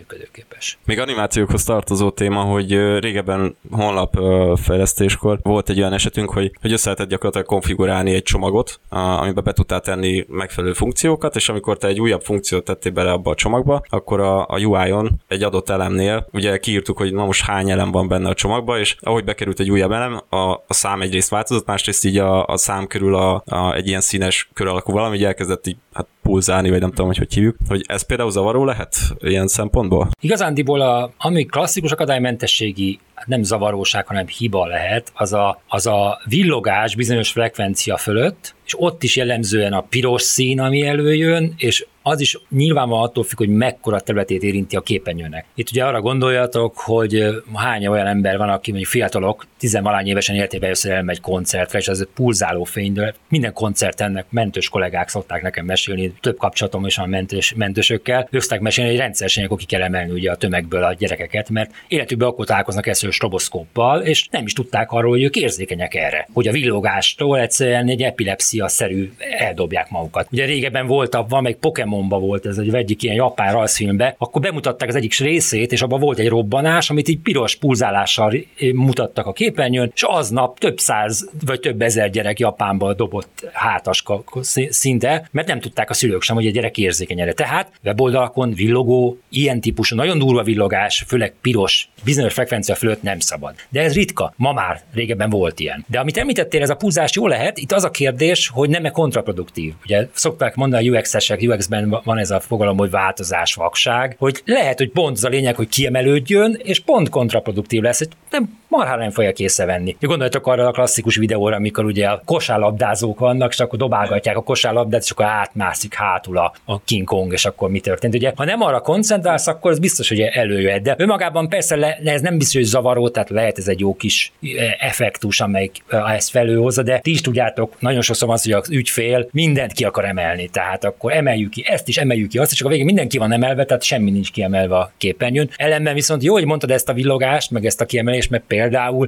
működőképes. Még animációkhoz tartozó téma, hogy régebben honlap fejlesztéskor volt egy olyan esetünk, hogy, hogy össze lehetett gyakorlatilag konfigurálni egy csomagot, amiben be tudtál tenni megfelelő funkciókat, és amikor te egy újabb funkciót tettél bele abba a csomagba, akkor a, a UI-on egy adott elemnél ugye kiírtuk, hogy na most hány elem van benne a csomagba, és ahogy bekerült egy újabb elem, a, a szám egyrészt változott, másrészt így a, a szám körül a, a, egy ilyen színes kör alakú valami, így elkezdett így hát pulzálni, vagy nem tudom, hogy hogy hívjuk, hogy ez például zavaró lehet ilyen szempontból? Igazándiból a, ami klasszikus akadálymentességi hát nem zavaróság, hanem hiba lehet, az a, az a villogás bizonyos frekvencia fölött, és ott is jellemzően a piros szín, ami előjön, és az is nyilvánvalóan attól függ, hogy mekkora területét érinti a képernyőnek. Itt ugye arra gondoljatok, hogy hány olyan ember van, aki mondjuk fiatalok, tizenvalány évesen életében össze elmegy koncertre, és az pulzáló fényről. Minden koncertennek mentős kollégák szokták nekem mesélni, több kapcsolatom is van mentős, mentősökkel, ők mesélni, hogy rendszeresen ki kell emelni ugye a tömegből a gyerekeket, mert életükben akkor találkoznak első stroboszkóppal, és nem is tudták arról, hogy ők érzékenyek erre, hogy a villogástól egyszerűen egy epilepsia-szerű eldobják magukat. Ugye régebben volt, van meg Pokémonba volt ez egy egyik ilyen japán rajzfilmbe, akkor bemutatták az egyik részét, és abban volt egy robbanás, amit így piros pulzálással mutattak a képernyőn, és aznap több száz vagy több ezer gyerek Japánba dobott hátaska szinte, mert nem tudták a szülők sem, hogy a gyerek érzékeny erre. Tehát weboldalakon villogó, ilyen típusú, nagyon durva villogás, főleg piros, bizonyos frekvencia fölött nem szabad. De ez ritka, ma már régebben volt ilyen. De amit említettél, ez a púzás jó lehet, itt az a kérdés, hogy nem-e kontraproduktív. Ugye szokták mondani a UX-esek, UX-ben van ez a fogalom, hogy változás, vakság, hogy lehet, hogy pont az a lényeg, hogy kiemelődjön, és pont kontraproduktív lesz. Nem marhára nem fogja készrevenni. Gondoljatok arra a klasszikus videóra, amikor ugye a kosárlabdázók vannak, és akkor dobálgatják a kosárlabdát, és akkor átmászik hátul a, a King Kong, és akkor mi történt. Ugye, ha nem arra koncentrálsz, akkor ez biztos, hogy előjöhet. De önmagában persze le, ez nem biztos, hogy zavaró, tehát lehet ez egy jó kis e, effektus, amelyik e, ezt felőhozza, de ti is tudjátok, nagyon sokszor az, hogy az ügyfél mindent ki akar emelni, tehát akkor emeljük ki ezt is, emeljük ki azt, és a végén mindenki van emelve, tehát semmi nincs kiemelve a képernyőn. Ellenben viszont jó, hogy mondtad ezt a villogást, meg ezt a kiemelést, mert például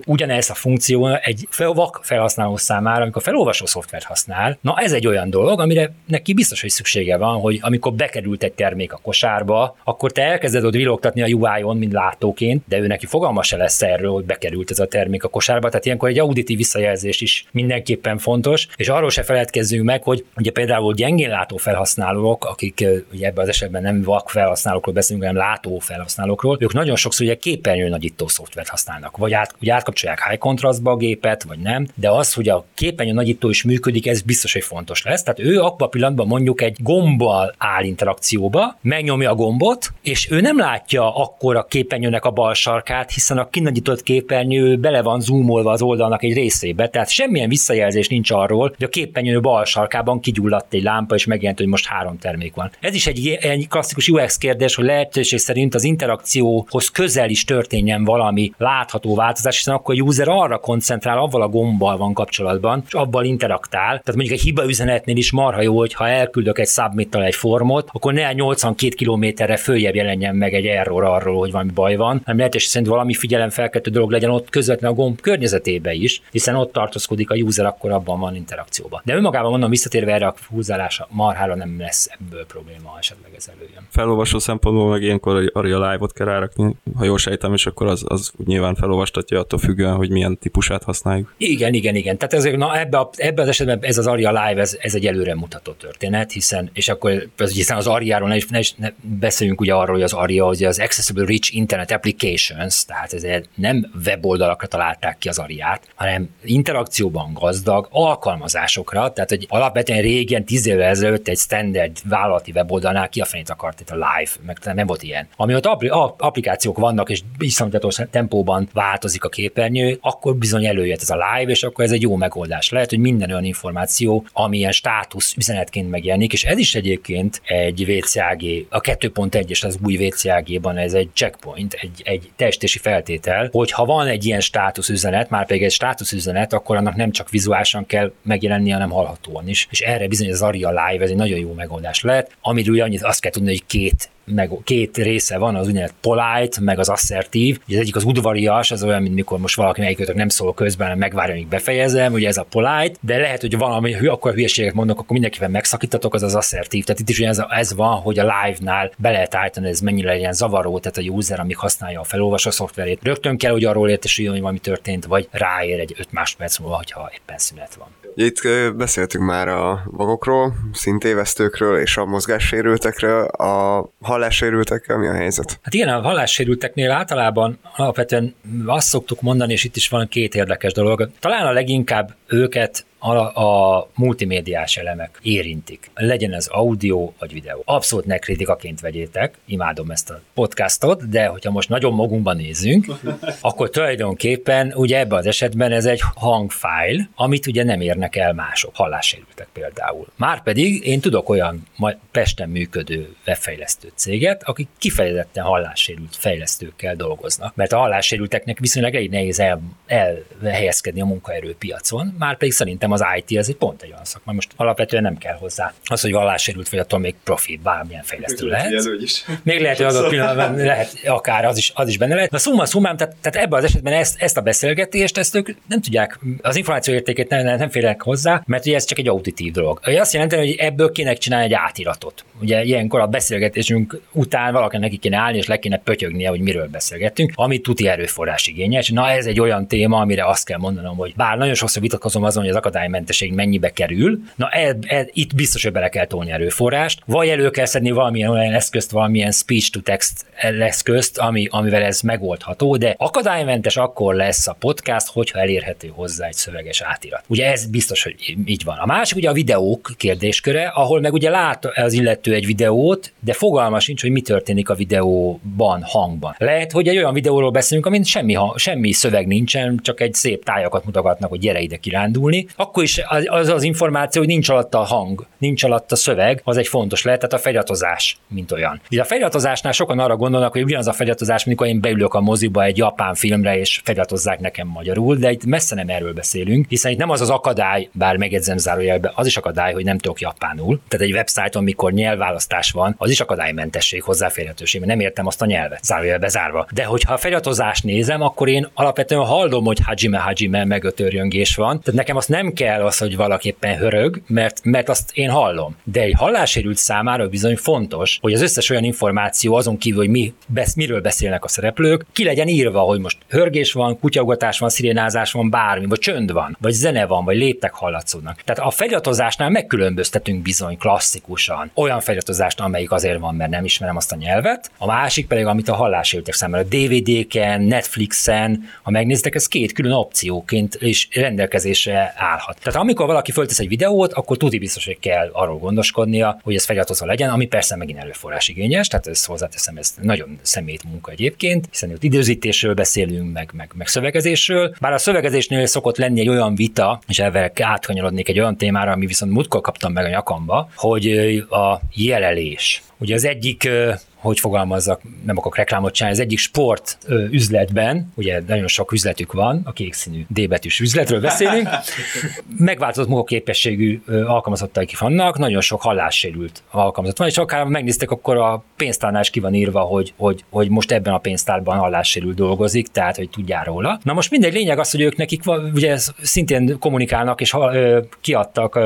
ugyanez a funkció egy vak felhasználó számára, amikor felolvasó szoftvert használ, na ez egy olyan dolog, amire neki biztos, hogy szüksége van, hogy amikor bekerült egy termék a kosárba, akkor te elkezded ott villogtatni a UI-on, mint látóként, de ő neki fogalma se lesz erről, hogy bekerült ez a termék a kosárba, tehát ilyenkor egy auditív visszajelzés is mindenképpen fontos, és arról se feledkezzünk meg, hogy ugye például gyengén látó felhasználók, akik ugye ebben az esetben nem vak felhasználókról beszélünk, hanem látó felhasználókról, ők nagyon sokszor ugye képernyő nagyító szoftvert használnak, vagy át, ugye átkapcsolják high contrastba a gépet, vagy nem, de az, hogy a képernyő nagyító is működik, ez biztos, hogy fontos lesz. Tehát ő abban a pillanatban mondjuk egy gombbal áll interakcióba, megnyomja a gombot, és ő nem látja akkor a képernyőnek a bal sarkát, hiszen a kinagyított képernyő bele van zoomolva az oldalnak egy részébe, tehát semmilyen visszajelzés nincs arról, hogy a képernyő bal sarkában kigyulladt egy lámpa, és megjelent, hogy most három termék van. Ez is egy, egy klasszikus UX kérdés, hogy lehetőség szerint az interakcióhoz közel is történjen valami látható változás, hiszen akkor a user arra koncentrál, avval a gombbal van kapcsolatban, és abban interaktál. Tehát mondjuk egy hiba üzenetnél is marha jó, hogy ha elküldök egy submittal egy formot, akkor ne 82 kilométerre följebb jelenjen meg egy error arról, hogy valami baj van, hanem lehetőség szerint valami figyelemfelkeltő dolog legyen ott közvetlenül a gomb környezetébe is, hiszen ott tartózkodik a user, akkor abban van interakcióban. De önmagában mondom, visszatérve erre a húzálása, marhára nem lesz ebből probléma, ha esetleg ez előjön. Felolvasó szempontból meg ilyenkor a Live-ot kell rárakni, ha jól sejtem, és akkor az, az nyilván felolvasta változtatja attól függően, hogy milyen típusát használjuk. Igen, igen, igen. Tehát ezek, na ebbe, a, ebbe az esetben ez az Aria Live, ez, ez egy előre mutató történet, hiszen, és akkor hiszen az Ariáról ne, is, ne, ne beszéljünk ugye arról, hogy az Aria az, az Accessible Rich Internet Applications, tehát ez nem weboldalakra találták ki az Ariát, hanem interakcióban gazdag alkalmazásokra, tehát hogy alapvetően régen, tíz évvel ezelőtt egy standard vállalati weboldalnál ki a fenét akart itt a live, meg nem volt ilyen. Ami ott applikációk vannak, és iszonyatatos tempóban változik a képernyő, akkor bizony előjött ez a live, és akkor ez egy jó megoldás. Lehet, hogy minden olyan információ, amilyen státusz üzenetként megjelenik, és ez is egyébként egy VCAG, a 2.1-es az új VCAG-ban ez egy checkpoint, egy, egy testési feltétel, hogy ha van egy ilyen státusz üzenet, már pedig egy státusz üzenet, akkor annak nem csak vizuálisan kell megjelenni, hanem hallhatóan is. És erre bizony az Aria Live, ez egy nagyon jó megoldás lehet, amiről annyit azt kell tudni, hogy két meg két része van, az úgynevezett polite, meg az asszertív. Ugye az egyik az udvarias, az olyan, mint mikor most valaki melyikötök nem szól közben, hanem megvárja, amíg befejezem, ugye ez a polite, de lehet, hogy valami, akkor hülyeséget mondok, akkor mindenkivel megszakítatok, az az asszertív. Tehát itt is ez, ez van, hogy a live-nál be lehet állítani, ez mennyire legyen zavaró, tehát a user, amíg használja a felolvasó szoftverét, rögtön kell, hogy arról értesüljön, hogy valami történt, vagy ráér egy 5 másodperc múlva, ha éppen szünet van. Itt beszéltünk már a vagokról, szintévesztőkről és a mozgássérültekről, a hallássérültekkel mi a helyzet? Hát igen, a hallássérülteknél általában alapvetően azt szoktuk mondani, és itt is van két érdekes dolog. Talán a leginkább őket a, a multimédiás elemek érintik. Legyen ez audio vagy videó. Abszolút ne kritikaként vegyétek, imádom ezt a podcastot, de hogyha most nagyon magunkban nézünk, akkor tulajdonképpen ugye ebben az esetben ez egy hangfájl, amit ugye nem érnek el mások, hallássérültek például. Márpedig én tudok olyan Pesten működő webfejlesztő céget, akik kifejezetten hallássérült fejlesztőkkel dolgoznak, mert a hallássérülteknek viszonylag elég nehéz el, elhelyezkedni a munkaerőpiacon, márpedig szerintem az IT az egy pont egy olyan szakma. Most alapvetően nem kell hozzá. Az, hogy vallássérült vagy attól még profi, bármilyen fejlesztő lehet. Is. Még lehet, hogy adott pillanatban lehet, akár az is, az is benne lehet. Na szumma szumám, tehát, tehát ebben az esetben ezt, ezt a beszélgetést, ezt ők nem tudják, az információ értékét nem, nem félnek hozzá, mert ugye ez csak egy auditív dolog. Ugye azt jelenti, hogy ebből kinek csinálni egy átiratot. Ugye ilyenkor a beszélgetésünk után valakinek neki kéne állni, és le kéne pötyögnie, hogy miről beszélgettünk, ami tuti erőforrás igényes. Na ez egy olyan téma, amire azt kell mondanom, hogy bár nagyon sokszor vitatkozom azon, hogy az akadálymentesség mennyibe kerül, na e, e, itt biztos, hogy bele kell tolni erőforrást, vagy elő kell szedni valamilyen olyan eszközt, valamilyen speech-to-text eszközt, ami, amivel ez megoldható, de akadálymentes akkor lesz a podcast, hogyha elérhető hozzá egy szöveges átirat. Ugye ez biztos, hogy így van. A másik ugye a videók kérdésköre, ahol meg ugye lát az illető egy videót, de fogalma sincs, hogy mi történik a videóban, hangban. Lehet, hogy egy olyan videóról beszélünk, amin semmi, semmi szöveg nincsen, csak egy szép tájakat mutogatnak, hogy gyere ide kirándulni, akkor is az az információ, hogy nincs alatta a hang, nincs alatta a szöveg, az egy fontos lehet, tehát a feliratozás, mint olyan. Ugye a feliratozásnál sokan arra gondolnak, hogy ugyanaz a feliratozás, amikor én beülök a moziba egy japán filmre, és feliratozzák nekem magyarul, de itt messze nem erről beszélünk, hiszen itt nem az az akadály, bár megjegyzem zárójelbe, az is akadály, hogy nem tudok japánul. Tehát egy websájton, mikor nyelvválasztás van, az is akadálymentesség, hozzáférhetőség, mert nem értem azt a nyelvet, zárójelbe zárva. De hogyha a feliratozást nézem, akkor én alapvetően hallom, hogy hajime hajime megötörjöngés van. Tehát nekem azt nem kell az, hogy valaképpen hörög, mert, mert azt én hallom. De egy hallássérült számára bizony fontos, hogy az összes olyan információ azon kívül, hogy mi, besz, miről beszélnek a szereplők, ki legyen írva, hogy most hörgés van, kutyaugatás van, szirénázás van, bármi, vagy csönd van, vagy zene van, vagy léptek hallatszódnak. Tehát a feliratozásnál megkülönböztetünk bizony klasszikusan olyan feliratozást, amelyik azért van, mert nem ismerem azt a nyelvet, a másik pedig, amit a hallássérültek számára DVD-ken, Netflixen, ha megnéztek, ez két külön opcióként is rendelkezésre állhat. Tehát amikor valaki föltesz egy videót, akkor tudni biztos, hogy kell arról gondoskodnia, hogy ez feliratozva legyen, ami persze megint előforrás igényes, tehát ezt hozzáteszem, ez nagyon szemét munka egyébként, hiszen ott időzítésről beszélünk, meg, meg, meg szövegezésről. Bár a szövegezésnél szokott lenni egy olyan vita, és ezzel átkanyarodnék egy olyan témára, ami viszont múltkor kaptam meg a nyakamba, hogy a jelelés. Ugye az egyik hogy fogalmazzak, nem akarok reklámot csinálni, az egyik sport üzletben, ugye nagyon sok üzletük van, a kék színű D betűs üzletről beszélünk, megváltozott munkaképességű alkalmazottaik vannak, nagyon sok hallássérült alkalmazott van, és akár megnéztek, akkor a pénztárnál is ki van írva, hogy, hogy, hogy most ebben a pénztárban hallássérült dolgozik, tehát hogy tudjál róla. Na most mindegy, lényeg az, hogy ők nekik ugye szintén kommunikálnak, és kiadtak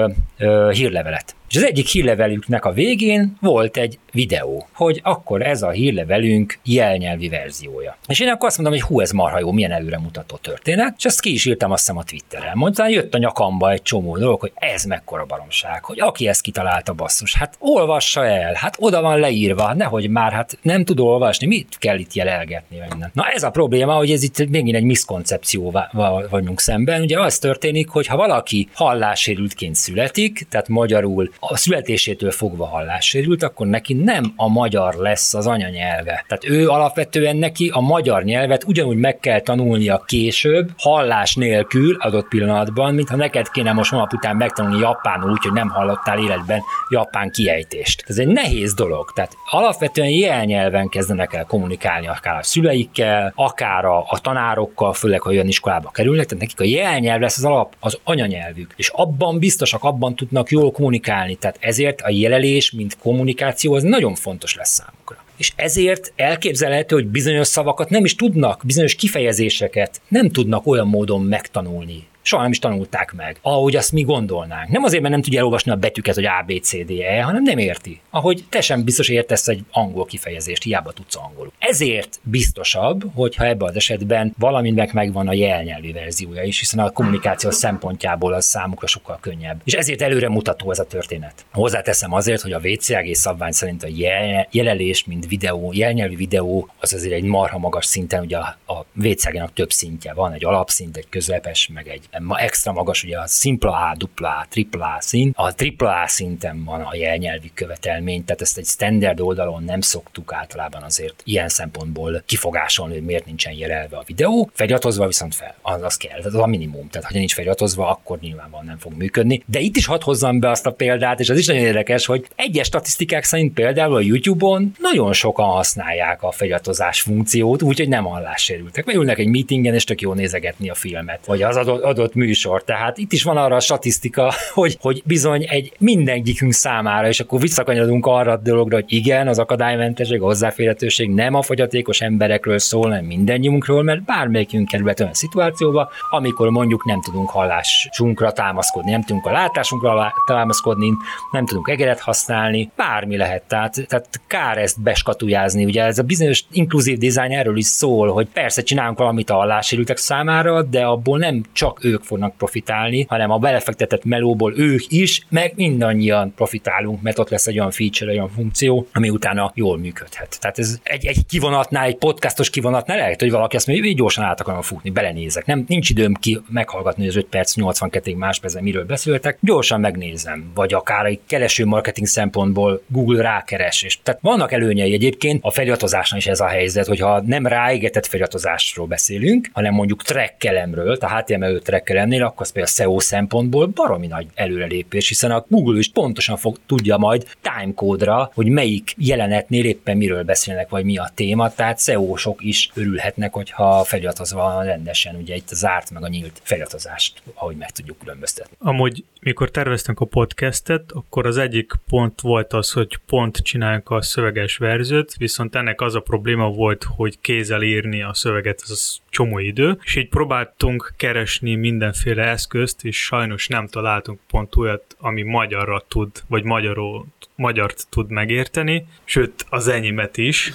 hírlevelet És az egyik hírlevelüknek a végén volt egy videó, hogy akkor ez a hírlevelünk jelnyelvi verziója. És én akkor azt mondom, hogy hú, ez marha jó, milyen előremutató történet, és ezt ki is írtam azt hiszem a Twitteren. Mondtam, jött a nyakamba egy csomó dolog, hogy ez mekkora baromság, hogy aki ezt kitalálta basszus, hát olvassa el, hát oda van leírva, nehogy már, hát nem tud olvasni, mit kell itt jelelgetni minden. Na ez a probléma, hogy ez itt megint egy miszkoncepcióval vagyunk szemben. Ugye az történik, hogy ha valaki hallássérültként születik, tehát magyarul a születésétől fogva hallássérült, akkor neki nem a magyar lesz az anyanyelve. Tehát ő alapvetően neki a magyar nyelvet ugyanúgy meg kell tanulnia később, hallás nélkül adott pillanatban, mintha neked kéne most holnap után megtanulni japánul, úgyhogy nem hallottál életben japán kiejtést. Ez egy nehéz dolog. Tehát alapvetően jelnyelven kezdenek el kommunikálni akár a szüleikkel, akár a, a tanárokkal, főleg, ha olyan iskolába kerülnek, tehát nekik a jelnyelv lesz az alap, az anyanyelvük. És abban biztosak, abban tudnak jól kommunikálni. Tehát ezért a jelelés, mint kommunikáció, az nagyon fontos lesz számukra. És ezért elképzelhető, hogy bizonyos szavakat nem is tudnak, bizonyos kifejezéseket nem tudnak olyan módon megtanulni, soha nem is tanulták meg, ahogy azt mi gondolnánk. Nem azért, mert nem tudja elolvasni a betűket, hogy A, B, C, D, E, hanem nem érti. Ahogy te sem biztos értesz egy angol kifejezést, hiába tudsz angolul. Ezért biztosabb, hogyha ebben az esetben valaminek megvan a jelnyelvi verziója is, hiszen a kommunikáció szempontjából az számukra sokkal könnyebb. És ezért előre mutató ez a történet. Hozzáteszem azért, hogy a VCAG szabvány szerint a jel- jelelés, mint videó, jelnyelvi videó, az azért egy marha magas szinten, ugye a, a VCAG-nak több szintje van, egy alapszint, egy közepes, meg egy extra magas, ugye a szimpla A, dupla A, tripla A szint. A tripla A szinten van a jelnyelvi követelmény, tehát ezt egy standard oldalon nem szoktuk általában azért ilyen szempontból kifogásolni, hogy miért nincsen jelelve a videó. Feliratozva viszont fel, az, az kell, az a minimum. Tehát, ha nincs feliratozva, akkor nyilvánvalóan nem fog működni. De itt is hadd hozzam be azt a példát, és az is nagyon érdekes, hogy egyes statisztikák szerint például a YouTube-on nagyon sokan használják a feliratozás funkciót, úgyhogy nem hallássérültek. Vagy ülnek egy meetingen, és tök jó nézegetni a filmet, vagy az adott, adott műsor. Tehát itt is van arra a statisztika, hogy, hogy bizony egy mindenkikünk számára, és akkor visszakanyarodunk arra a dologra, hogy igen, az akadálymentesség, a hozzáférhetőség nem a fogyatékos emberekről szól, hanem mindennyiunkról, mert bármelyikünk kerülhet olyan szituációba, amikor mondjuk nem tudunk hallásunkra támaszkodni, nem tudunk a látásunkra támaszkodni, nem tudunk egeret használni, bármi lehet. Tehát, tehát kár ezt beskatujázni. Ugye ez a bizonyos inkluzív design erről is szól, hogy persze csinálunk valamit a hallássérültek számára, de abból nem csak ők fognak profitálni, hanem a belefektetett melóból ők is, meg mindannyian profitálunk, mert ott lesz egy olyan feature, egy olyan funkció, ami utána jól működhet. Tehát ez egy, egy kivonatnál, egy podcastos kivonatnál lehet, hogy valaki azt mondja, hogy gyorsan át akarom futni, belenézek. Nem, nincs időm ki meghallgatni az 5 perc, 82 máspercen, miről beszéltek, gyorsan megnézem. Vagy akár egy kereső marketing szempontból Google rákeres. És, tehát vannak előnyei egyébként, a feliratozásnál is ez a helyzet, hogyha nem ráigetett feliratozásról beszélünk, hanem mondjuk trekkelemről, tehát HTML5 szereplőkkel ennél, akkor az például a SEO szempontból baromi nagy előrelépés, hiszen a Google is pontosan fog, tudja majd timecode-ra, hogy melyik jelenetnél éppen miről beszélnek, vagy mi a téma, tehát SEO-sok is örülhetnek, hogyha feliratozva van rendesen, ugye itt a zárt meg a nyílt feliratozást, ahogy meg tudjuk különböztetni. Amúgy, mikor terveztünk a podcastet, akkor az egyik pont volt az, hogy pont csinálunk a szöveges verziót, viszont ennek az a probléma volt, hogy kézzel írni a szöveget, az az csomó idő, és így próbáltunk keresni mi mindenféle eszközt, és sajnos nem találtunk pont olyat, ami magyarra tud, vagy magyarul, magyart tud megérteni, sőt az enyémet is.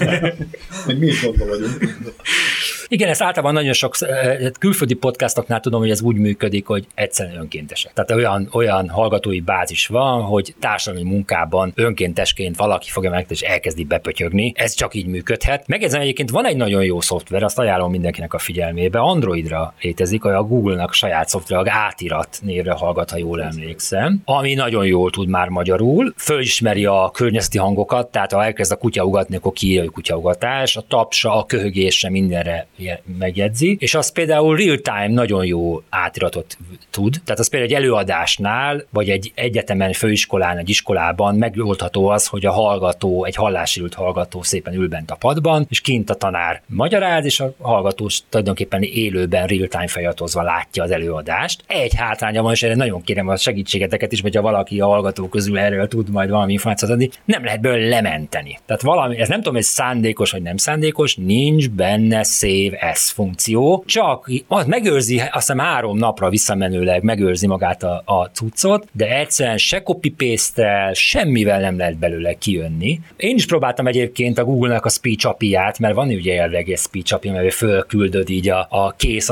Meg mi is vagyunk. Igen, ez általában nagyon sok eh, külföldi podcastoknál tudom, hogy ez úgy működik, hogy egyszerűen önkéntesek. Tehát olyan, olyan hallgatói bázis van, hogy társadalmi munkában önkéntesként valaki fogja meg és elkezdi bepötyögni. Ez csak így működhet. Megjegyzem egyébként van egy nagyon jó szoftver, azt ajánlom mindenkinek a figyelmébe. Androidra létezik, hogy a Google-nak saját szoftver, a átirat névre hallgat, ha jól emlékszem, ami nagyon jól tud már magyarul, fölismeri a környezeti hangokat, tehát ha elkezd a kutya ugatni, akkor kiírja, hogy kutyaugatás, a tapsa, a köhögése mindenre megjegyzi, és az például real-time nagyon jó átiratot tud. Tehát az például egy előadásnál, vagy egy egyetemen, főiskolán, egy iskolában megoldható az, hogy a hallgató, egy hallásérült hallgató szépen ül bent a padban, és kint a tanár magyaráz, és a hallgató tulajdonképpen élőben real-time feliratozva látja az előadást. Egy hátránya van, és erre nagyon kérem a segítségeteket is, hogyha valaki a hallgató közül erről tud majd valami információt adni, nem lehet belőle lementeni. Tehát valami, ez nem tudom, hogy szándékos vagy nem szándékos, nincs benne save as funkció, csak az megőrzi, azt hiszem három napra visszamenőleg megőrzi magát a, a cuccot, de egyszerűen se copy paste semmivel nem lehet belőle kijönni. Én is próbáltam egyébként a Google-nak a speech api mert van ugye elvileg egy speech API, mert fölküldöd így a, a kész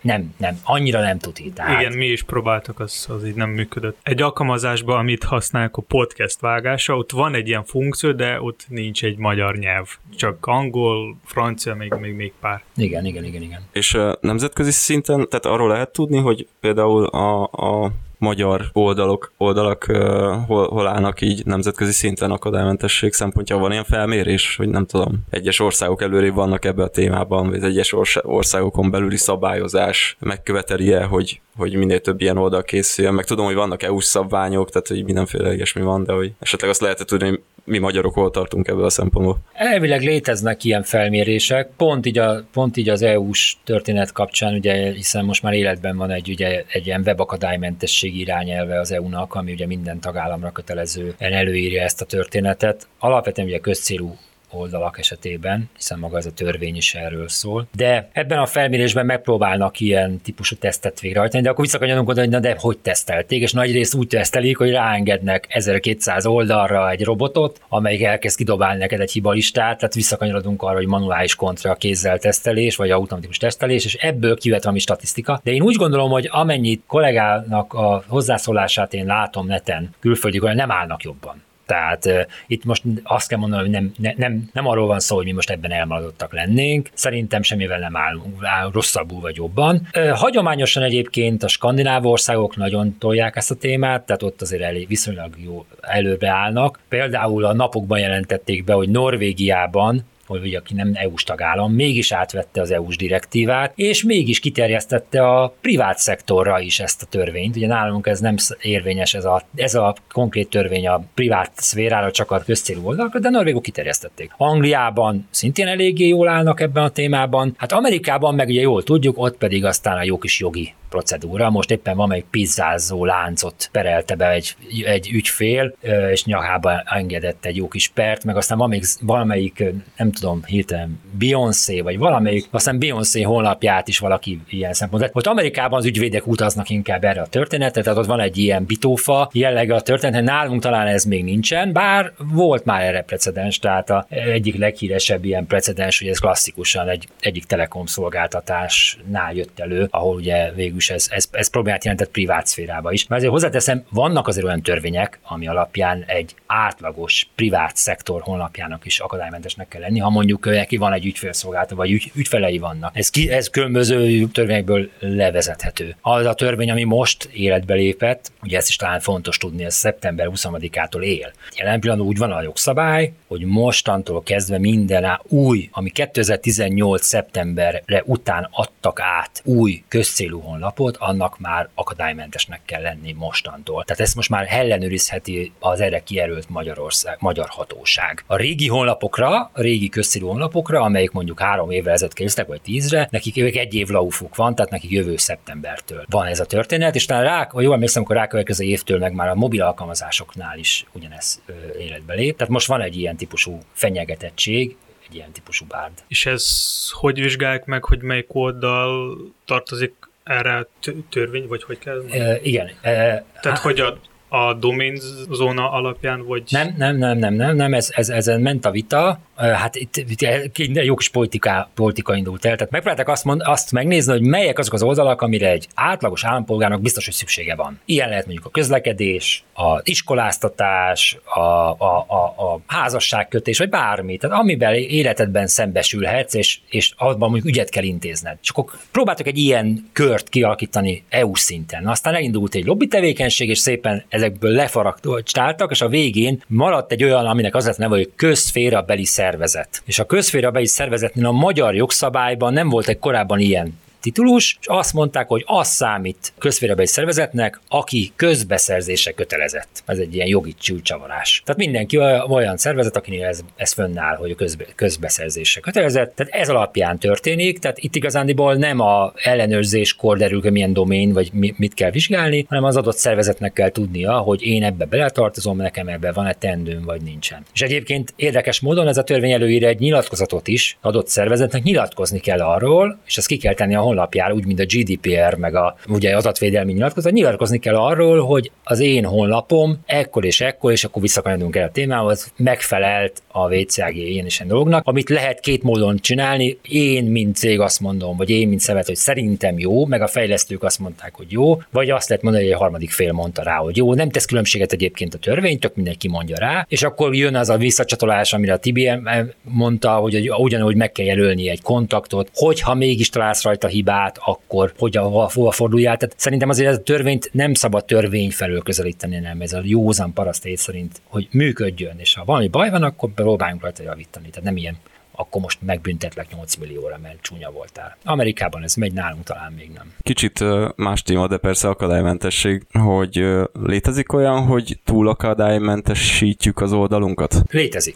nem, nem, annyira nem tud így. Igen, mi is próbáltak, az, az így nem működött. Egy alkalmazásban, amit használják a podcast vágása, ott van egy ilyen funkció, de ott nincs egy magyar nyelv. Csak angol, francia, még, még, még pár. Igen, igen, igen, igen. És uh, nemzetközi szinten, tehát arról lehet tudni, hogy például a, a magyar oldalok, oldalak uh, hol, hol állnak így nemzetközi szinten akadálymentesség szempontjából van ilyen felmérés, hogy nem tudom, egyes országok előrébb vannak ebbe a témában, vagy egyes országokon belüli szabályozás megköveteli-e, hogy, hogy minél több ilyen oldal készüljön, meg tudom, hogy vannak EU-s szabványok, tehát hogy mindenféle ilyesmi van, de hogy esetleg azt lehet tudni, mi magyarok hol tartunk ebből a szempontból. Elvileg léteznek ilyen felmérések, pont így, a, pont így az EU-s történet kapcsán, ugye, hiszen most már életben van egy, ugye, egy ilyen webakadálymentesség irányelve az EU-nak, ami ugye minden tagállamra kötelezően előírja ezt a történetet. Alapvetően ugye közcélú oldalak esetében, hiszen maga ez a törvény is erről szól. De ebben a felmérésben megpróbálnak ilyen típusú tesztet végrehajtani, de akkor visszakanyarunk oda, hogy na de hogy tesztelték, és nagy részt úgy tesztelik, hogy ráengednek 1200 oldalra egy robotot, amelyik elkezd kidobálni neked egy hibalistát, tehát visszakanyarodunk arra, hogy manuális kontra kézzel tesztelés, vagy automatikus tesztelés, és ebből kivet valami statisztika. De én úgy gondolom, hogy amennyit kollégának a hozzászólását én látom neten, külföldi nem állnak jobban. Tehát uh, itt most azt kell mondanom, hogy nem, ne, nem, nem arról van szó, hogy mi most ebben elmaradottak lennénk. Szerintem semmivel nem állunk áll rosszabbul vagy jobban. Uh, hagyományosan egyébként a skandináv országok nagyon tolják ezt a témát, tehát ott azért elég viszonylag jó előre állnak. Például a napokban jelentették be, hogy Norvégiában hogy aki nem EU-s tagállam, mégis átvette az EU-s direktívát, és mégis kiterjesztette a privát szektorra is ezt a törvényt. Ugye nálunk ez nem érvényes, ez a, ez a konkrét törvény a privát szférára, csak a közcélú oldalakra, de norvégok kiterjesztették. Angliában szintén eléggé jól állnak ebben a témában. Hát Amerikában meg ugye jól tudjuk, ott pedig aztán a jó kis jogi procedúra. Most éppen van egy pizzázó láncot perelte be egy, egy ügyfél, és nyakába engedett egy jó kis pert, meg aztán van még valamelyik, nem tudom, hirtelen Beyoncé, vagy valamelyik, aztán Beyoncé honlapját is valaki ilyen szempont. Ott Amerikában az ügyvédek utaznak inkább erre a történetre, tehát ott van egy ilyen bitófa jellege a történet, nálunk talán ez még nincsen, bár volt már erre precedens, tehát a egyik leghíresebb ilyen precedens, hogy ez klasszikusan egy egyik telekom szolgáltatásnál jött elő, ahol ugye végül ez, ez, ez problémát jelentett privát szférába is. Mert azért hozzáteszem, vannak azért olyan törvények, ami alapján egy átlagos privát szektor honlapjának is akadálymentesnek kell lenni, ha mondjuk neki van egy ügyfélszolgálata, vagy ügy, ügyfelei vannak. Ez, ki, ez különböző törvényekből levezethető. Az a törvény, ami most életbe lépett, ugye ezt is talán fontos tudni, ez szeptember 20-ától él. Jelen pillanatban úgy van a jogszabály, hogy mostantól kezdve minden új, ami 2018. szeptemberre után adtak át új közcélú honlapot, annak már akadálymentesnek kell lenni mostantól. Tehát ezt most már ellenőrizheti az erre kijelölt Magyarország, magyar hatóság. A régi honlapokra, a régi közcélú honlapokra, amelyik mondjuk három évvel ezelőtt készítek, vagy tízre, nekik ők egy év laufuk van, tehát nekik jövő szeptembertől van ez a történet, és talán rá, ha jól emlékszem, akkor rákövetkező évtől meg már a mobil alkalmazásoknál is ugyanez életbe lép. Tehát most van egy ilyen típusú fenyegetettség, egy ilyen típusú bárd. És ez hogy vizsgálják meg, hogy melyik oldal tartozik erre törvény, vagy hogy kell? E, igen. E, Tehát, hogy a a domain zóna alapján, vagy... Nem, nem, nem, nem, nem, nem ez, ez, ezen ment a vita, hát itt, itt kis politika, politika indult el, tehát megpróbálták azt, mond, azt megnézni, hogy melyek azok az oldalak, amire egy átlagos állampolgárnak biztos, hogy szüksége van. Ilyen lehet mondjuk a közlekedés, az iskoláztatás, a, a, a, a házasságkötés, vagy bármi, tehát amiben életedben szembesülhetsz, és, és abban mondjuk ügyet kell intézned. És akkor próbáltak egy ilyen kört kialakítani EU szinten. Aztán elindult egy lobby tevékenység, és szépen ezekből lefaragtáltak, és a végén maradt egy olyan, aminek az lett neve, hogy közférabeli szervezet. És a közférabeli szervezetnél a magyar jogszabályban nem volt egy korábban ilyen titulus, és azt mondták, hogy az számít közférabeli szervezetnek, aki közbeszerzése kötelezett. Ez egy ilyen jogi csúcsavarás. Tehát mindenki olyan szervezet, akinél ez, ez fönnáll, hogy a közbe, közbeszerzése kötelezett. Tehát ez alapján történik, tehát itt igazándiból nem a ellenőrzéskor derül, hogy milyen domén, vagy mit kell vizsgálni, hanem az adott szervezetnek kell tudnia, hogy én ebbe beletartozom, nekem ebbe van-e tendőm, vagy nincsen. És egyébként érdekes módon ez a törvény előír egy nyilatkozatot is, adott szervezetnek nyilatkozni kell arról, és ezt ki kell tenni a honlapjára, úgy, mint a GDPR, meg a ugye adatvédelmi nyilatkozat, nyilatkozni kell arról, hogy az én honlapom ekkor és ekkor, és akkor visszakanyarunk el a témához, megfelelt a VCAG ilyen is dolognak, amit lehet két módon csinálni. Én, mint cég azt mondom, vagy én, mint szemet, hogy szerintem jó, meg a fejlesztők azt mondták, hogy jó, vagy azt lehet mondani, hogy egy harmadik fél mondta rá, hogy jó, nem tesz különbséget egyébként a törvény, tök mindenki mondja rá, és akkor jön az a visszacsatolás, amire a TBM mondta, hogy ugyanúgy meg kell jelölni egy kontaktot, hogyha mégis találsz rajta hibát, akkor hogy hova, hova forduljál. Tehát szerintem azért a törvényt nem szabad törvény felől közelíteni, nem ez a józan paraszt szerint, hogy működjön, és ha valami baj van, akkor próbáljunk rajta javítani. Tehát nem ilyen akkor most megbüntetlek 8 millióra, mert csúnya voltál. Amerikában ez megy, nálunk talán még nem. Kicsit más téma, de persze akadálymentesség, hogy létezik olyan, hogy túl akadálymentesítjük az oldalunkat? Létezik.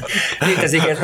létezik, ez,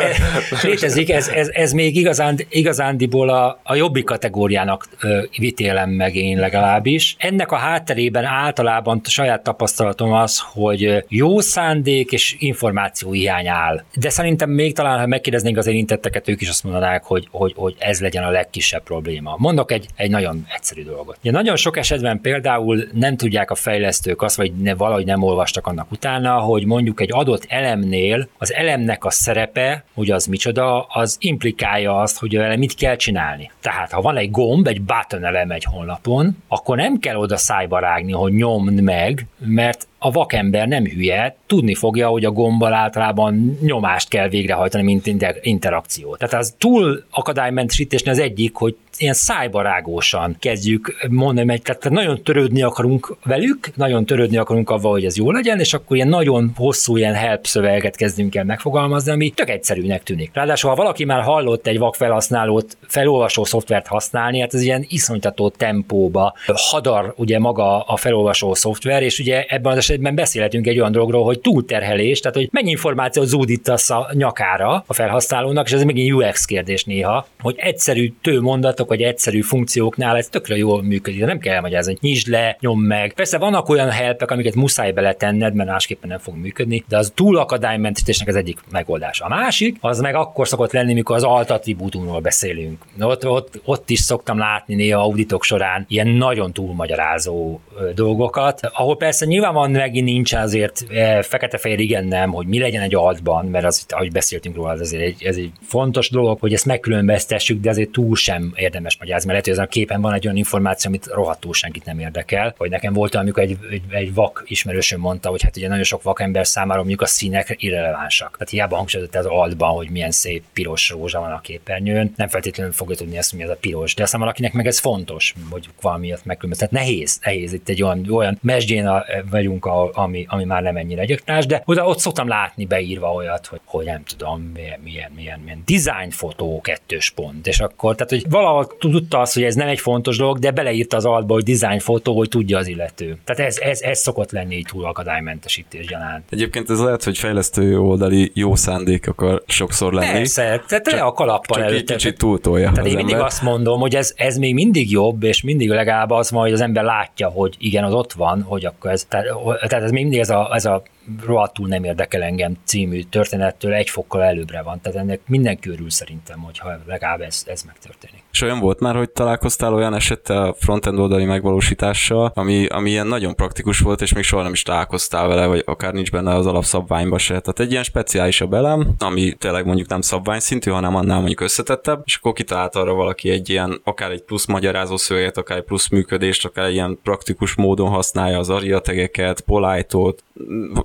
ez, létezik ez, ez, ez még igazán, igazándiból a, a jobbik kategóriának ö, vitélem meg én legalábbis. Ennek a hátterében általában saját tapasztalatom az, hogy jó szándék és információ hiány áll. De szerintem még talán, ha megkérdeznénk még az érintetteket, ők is azt mondanák, hogy, hogy, hogy ez legyen a legkisebb probléma. Mondok egy, egy nagyon egyszerű dolgot. Ja, nagyon sok esetben például nem tudják a fejlesztők azt, vagy ne, valahogy nem olvastak annak utána, hogy mondjuk egy adott elemnél az elemnek a szerepe, hogy az micsoda, az implikálja azt, hogy vele mit kell csinálni. Tehát ha van egy gomb, egy button elem egy honlapon, akkor nem kell oda szájba rágni, hogy nyomd meg, mert a vakember nem hülye, tudni fogja, hogy a gombbal általában nyomást kell végrehajtani, mint interakció. Tehát az túl akadálymentesítésnél az egyik, hogy ilyen szájbarágósan kezdjük mondani, hogy tehát nagyon törődni akarunk velük, nagyon törődni akarunk avval, hogy ez jó legyen, és akkor ilyen nagyon hosszú ilyen help szöveget kezdünk el megfogalmazni, ami tök egyszerűnek tűnik. Ráadásul, ha valaki már hallott egy vakfelhasználót felolvasó szoftvert használni, hát ez ilyen iszonytató tempóba hadar ugye maga a felolvasó szoftver, és ugye ebben az esetben beszélhetünk egy olyan dologról, hogy túlterhelés, tehát hogy mennyi információ zúdítasz a nyakára a felhasználónak, és ez megint UX kérdés néha, hogy egyszerű tőmondatok mondatok, vagy egyszerű funkcióknál ez tökre jól működik, de nem kell elmagyarázni, hogy nyisd le, nyom meg. Persze vannak olyan helpek, amiket muszáj beletenned, mert másképpen nem fog működni, de az túl akadálymentesítésnek az egyik megoldás. A másik, az meg akkor szokott lenni, mikor az alt attribútumról beszélünk. Ott, ott, ott is szoktam látni néha auditok során ilyen nagyon túlmagyarázó dolgokat, ahol persze nyilván van megint nincs azért e, fekete-fehér igen nem, hogy mi legyen egy altban, mert az, ahogy beszéltünk róla, ez azért egy, ez egy fontos dolog, hogy ezt megkülönböztessük, de azért túl sem érdemes érdemes magyarázni, mert lehet, hogy ezen a képen van egy olyan információ, amit rohadtul senkit nem érdekel. Vagy nekem volt olyan, amikor egy, egy, egy vak ismerősöm mondta, hogy hát ugye nagyon sok vakember számára mondjuk a színek irrelevánsak. Tehát hiába hangsúlyozott az altban, hogy milyen szép piros rózsa van a képernyőn, nem feltétlenül fogja tudni ezt, hogy ez a piros. De aztán valakinek meg ez fontos, hogy valamiért megkülönböztet. Tehát nehéz, nehéz. Itt egy olyan, olyan mesdjén vagyunk, a, ami, ami már nem ennyire egyöktás, de oda ott szoktam látni beírva olyat, hogy, hogy nem tudom, milyen, milyen, milyen, milyen design fotó kettős pont. És akkor, tehát, hogy valahol tudta azt, hogy ez nem egy fontos dolog, de beleírta az altba, hogy design fotó, hogy tudja az illető. Tehát ez, ez, ez szokott lenni egy túl akadálymentesítés gyanánt. Egyébként ez lehet, hogy fejlesztő oldali jó szándék akar sokszor lenni. Persze, tehát csak, a kalappal csak előtt. kicsit túltolja Tehát én mindig ember. azt mondom, hogy ez, ez még mindig jobb, és mindig legalább az van, hogy az ember látja, hogy igen, az ott van, hogy akkor ez, tehát, tehát ez még mindig ez a, ez a rohadtul nem érdekel engem című történettől egy fokkal előbbre van. Tehát ennek minden körül szerintem, hogyha legalább ez, ez megtörténik. És olyan volt már, hogy találkoztál olyan esettel a frontend oldali megvalósítással, ami, ami ilyen nagyon praktikus volt, és még soha nem is találkoztál vele, vagy akár nincs benne az alapszabványba se. Tehát egy ilyen speciálisabb elem, ami tényleg mondjuk nem szabvány szintű, hanem annál mondjuk összetettebb, és akkor kitalált arra valaki egy ilyen, akár egy plusz magyarázó szöveget, akár egy plusz működést, akár egy ilyen praktikus módon használja az aria tegeket, polite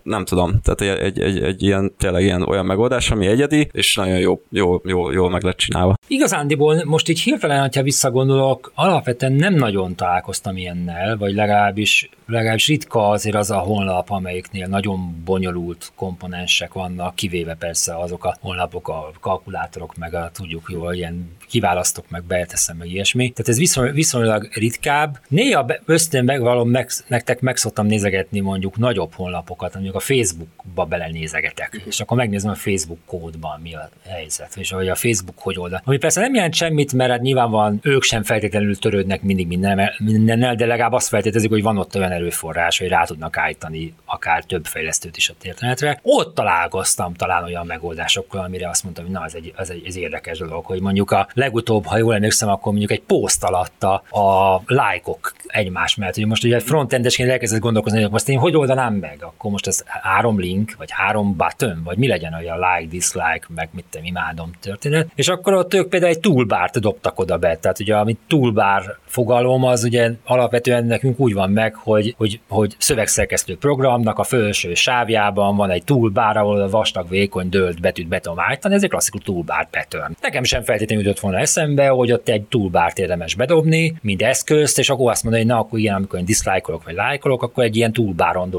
nem tudom, tehát egy, egy, egy, egy ilyen, tényleg ilyen olyan megoldás, ami egyedi, és nagyon jó, jó, jó, jól meg lett csinálva. Igazándiból most így hirtelen, ha visszagondolok, alapvetően nem nagyon találkoztam ilyennel, vagy legalábbis legalábbis ritka azért az a honlap, amelyiknél nagyon bonyolult komponensek vannak, kivéve persze azok a honlapok, a kalkulátorok, meg a tudjuk jól, ilyen kiválasztok, meg beteszem, meg ilyesmi. Tehát ez viszony, viszonylag ritkább. Néha ösztön megvalom, meg, nektek meg szoktam nézegetni mondjuk nagyobb honlapokat, mondjuk a Facebookba belenézegetek, és akkor megnézem a Facebook kódban mi a helyzet, és hogy a Facebook hogy oldal. Ami persze nem jelent semmit, mert hát nyilván ők sem feltétlenül törődnek mindig minden, mindennel, de legalább azt feltételezik, hogy van ott olyan erőforrás, hogy rá tudnak állítani akár több fejlesztőt is a internetre. Ott találkoztam talán olyan megoldásokkal, amire azt mondtam, hogy na, ez egy, ez egy ez érdekes dolog, hogy mondjuk a legutóbb, ha jól emlékszem, akkor mondjuk egy poszt alatta a lájkok egymás mellett. Ugye most ugye frontendesként elkezdett gondolkozni, hogy most én hogy oldanám meg? Akkor most ez három link, vagy három button, vagy mi legyen, hogy a like, dislike, meg mit te imádom történet. És akkor ott ők például egy toolbart dobtak oda be. Tehát ugye, amit toolbar fogalom, az ugye alapvetően nekünk úgy van meg, hogy, hogy, hogy szövegszerkesztő programnak a felső sávjában van egy toolbar, ahol a vastag, vékony, dölt betűt be tudom állítani, ez egy klasszikus toolbar pattern. Nekem sem feltétlenül jutott volna eszembe, hogy ott egy toolbart érdemes bedobni, mind eszközt, és akkor azt mondani, hogy na, akkor ilyen, amikor én diszlájkolok vagy lájkolok, akkor egy ilyen toolbaron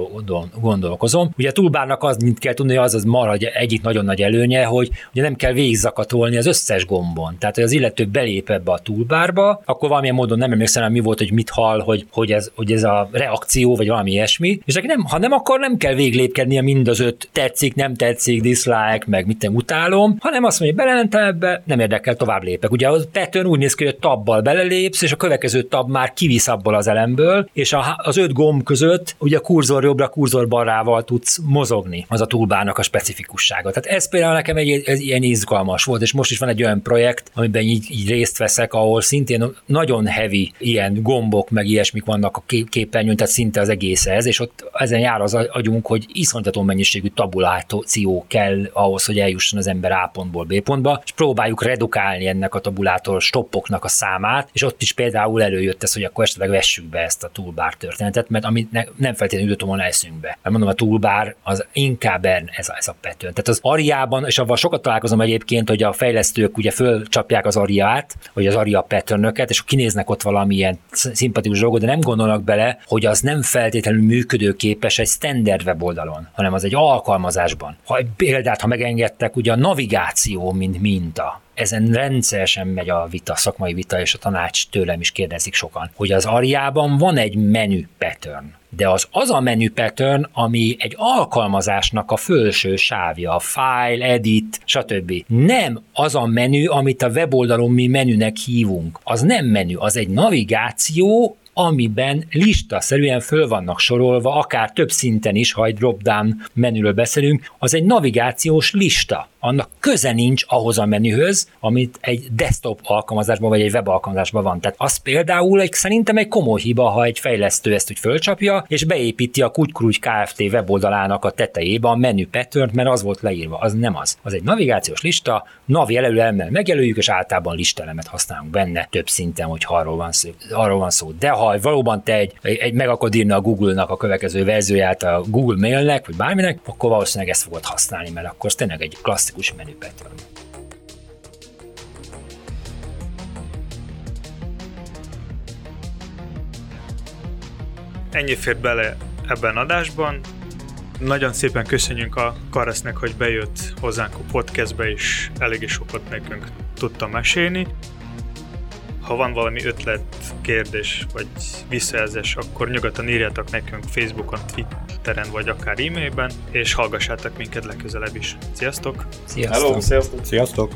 gondolkozom. Ugye a toolbarnak az, mint kell tudni, az az marad egyik nagyon nagy előnye, hogy ugye nem kell végigzakatolni az összes gombon. Tehát, hogy az illető belép ebbe a toolbarba, akkor valamilyen módon nem emlékszem, mi volt, hogy mit hall, hogy, hogy, ez, hogy ez a reakció, vagy valami ilyesmi. És neki nem, ha nem, akkor nem kell véglépkednie mind az öt tetszik, nem tetszik, dislike, meg mit nem utálom, hanem azt mondja, belementem ebbe, nem érdekel, tovább lépek. Ugye a pattern úgy néz ki, hogy tabbal belelépsz, és a következő tab már kivisz abból az elemből, és a, az öt gomb között ugye a kurzor jobbra, kurzor balrával tudsz mozogni. Az a toolbarnak a specifikussága. Tehát ez például nekem egy, egy ilyen izgalmas volt, és most is van egy olyan projekt, amiben így, így részt veszek, ahol szintén nagyon heavy ilyen gombok, meg ilyesmik vannak a képernyőn, tehát szinte az egész ez, és ott ezen jár az agyunk, hogy iszonytató mennyiségű tabuláció kell ahhoz, hogy eljusson az ember A pontból B pontba, és próbáljuk redukálni ennek a tabulátor stoppoknak a számát, és ott is például előjött ez, hogy akkor esetleg vessük be ezt a toolbar történetet, mert amit ne, nem feltétlenül jutott volna eszünkbe. Mert mondom, a toolbar az inkább ez a, ez a pattern. Tehát az Ariában, és avval sokat találkozom egyébként, hogy a fejlesztők ugye fölcsapják az Ariát, vagy az Aria patternöket, és kinéznek ott valamilyen szimpatikus dolgot, de nem gondolnak bele, hogy az nem feltétlenül működőképes egy standard weboldalon, hanem az egy alkalmazásban. Ha egy példát, ha megengedtek, ugye a navigáció, mint minta, ezen rendszeresen megy a vita, szakmai vita, és a tanács tőlem is kérdezik sokan, hogy az Ariában van egy menü pattern, de az az a menü pattern, ami egy alkalmazásnak a felső sávja, a file, edit, stb. Nem az a menü, amit a weboldalon mi menünek hívunk. Az nem menü, az egy navigáció, amiben lista-szerűen föl vannak sorolva, akár több szinten is, ha egy drop-down menüről beszélünk, az egy navigációs lista annak köze nincs ahhoz a menühöz, amit egy desktop alkalmazásban vagy egy web alkalmazásban van. Tehát az például egy, szerintem egy komoly hiba, ha egy fejlesztő ezt úgy fölcsapja, és beépíti a Kutykrúgy Kft. weboldalának a tetejébe a menü pattern mert az volt leírva. Az nem az. Az egy navigációs lista, nav jelölőemmel megjelöljük, és általában listelemet használunk benne több szinten, hogy arról van szó. Arról van szó. De ha valóban te egy, egy meg akarod írni a Google-nak a következő verzióját a Google Mailnek, vagy bárminek, akkor valószínűleg ezt fogod használni, mert akkor tényleg egy klassz klasszikus menüpattern. Ennyi fért bele ebben adásban. Nagyon szépen köszönjük a Karesznek, hogy bejött hozzánk a podcastbe, és eléggé sokat nekünk tudta mesélni. Ha van valami ötlet, kérdés vagy visszajelzés, akkor nyugodtan írjátok nekünk Facebookon, Twitteren vagy akár e-mailben, és hallgassátok minket legközelebb is. Sziasztok! Sziasztok! Hello, sziasztok! sziasztok.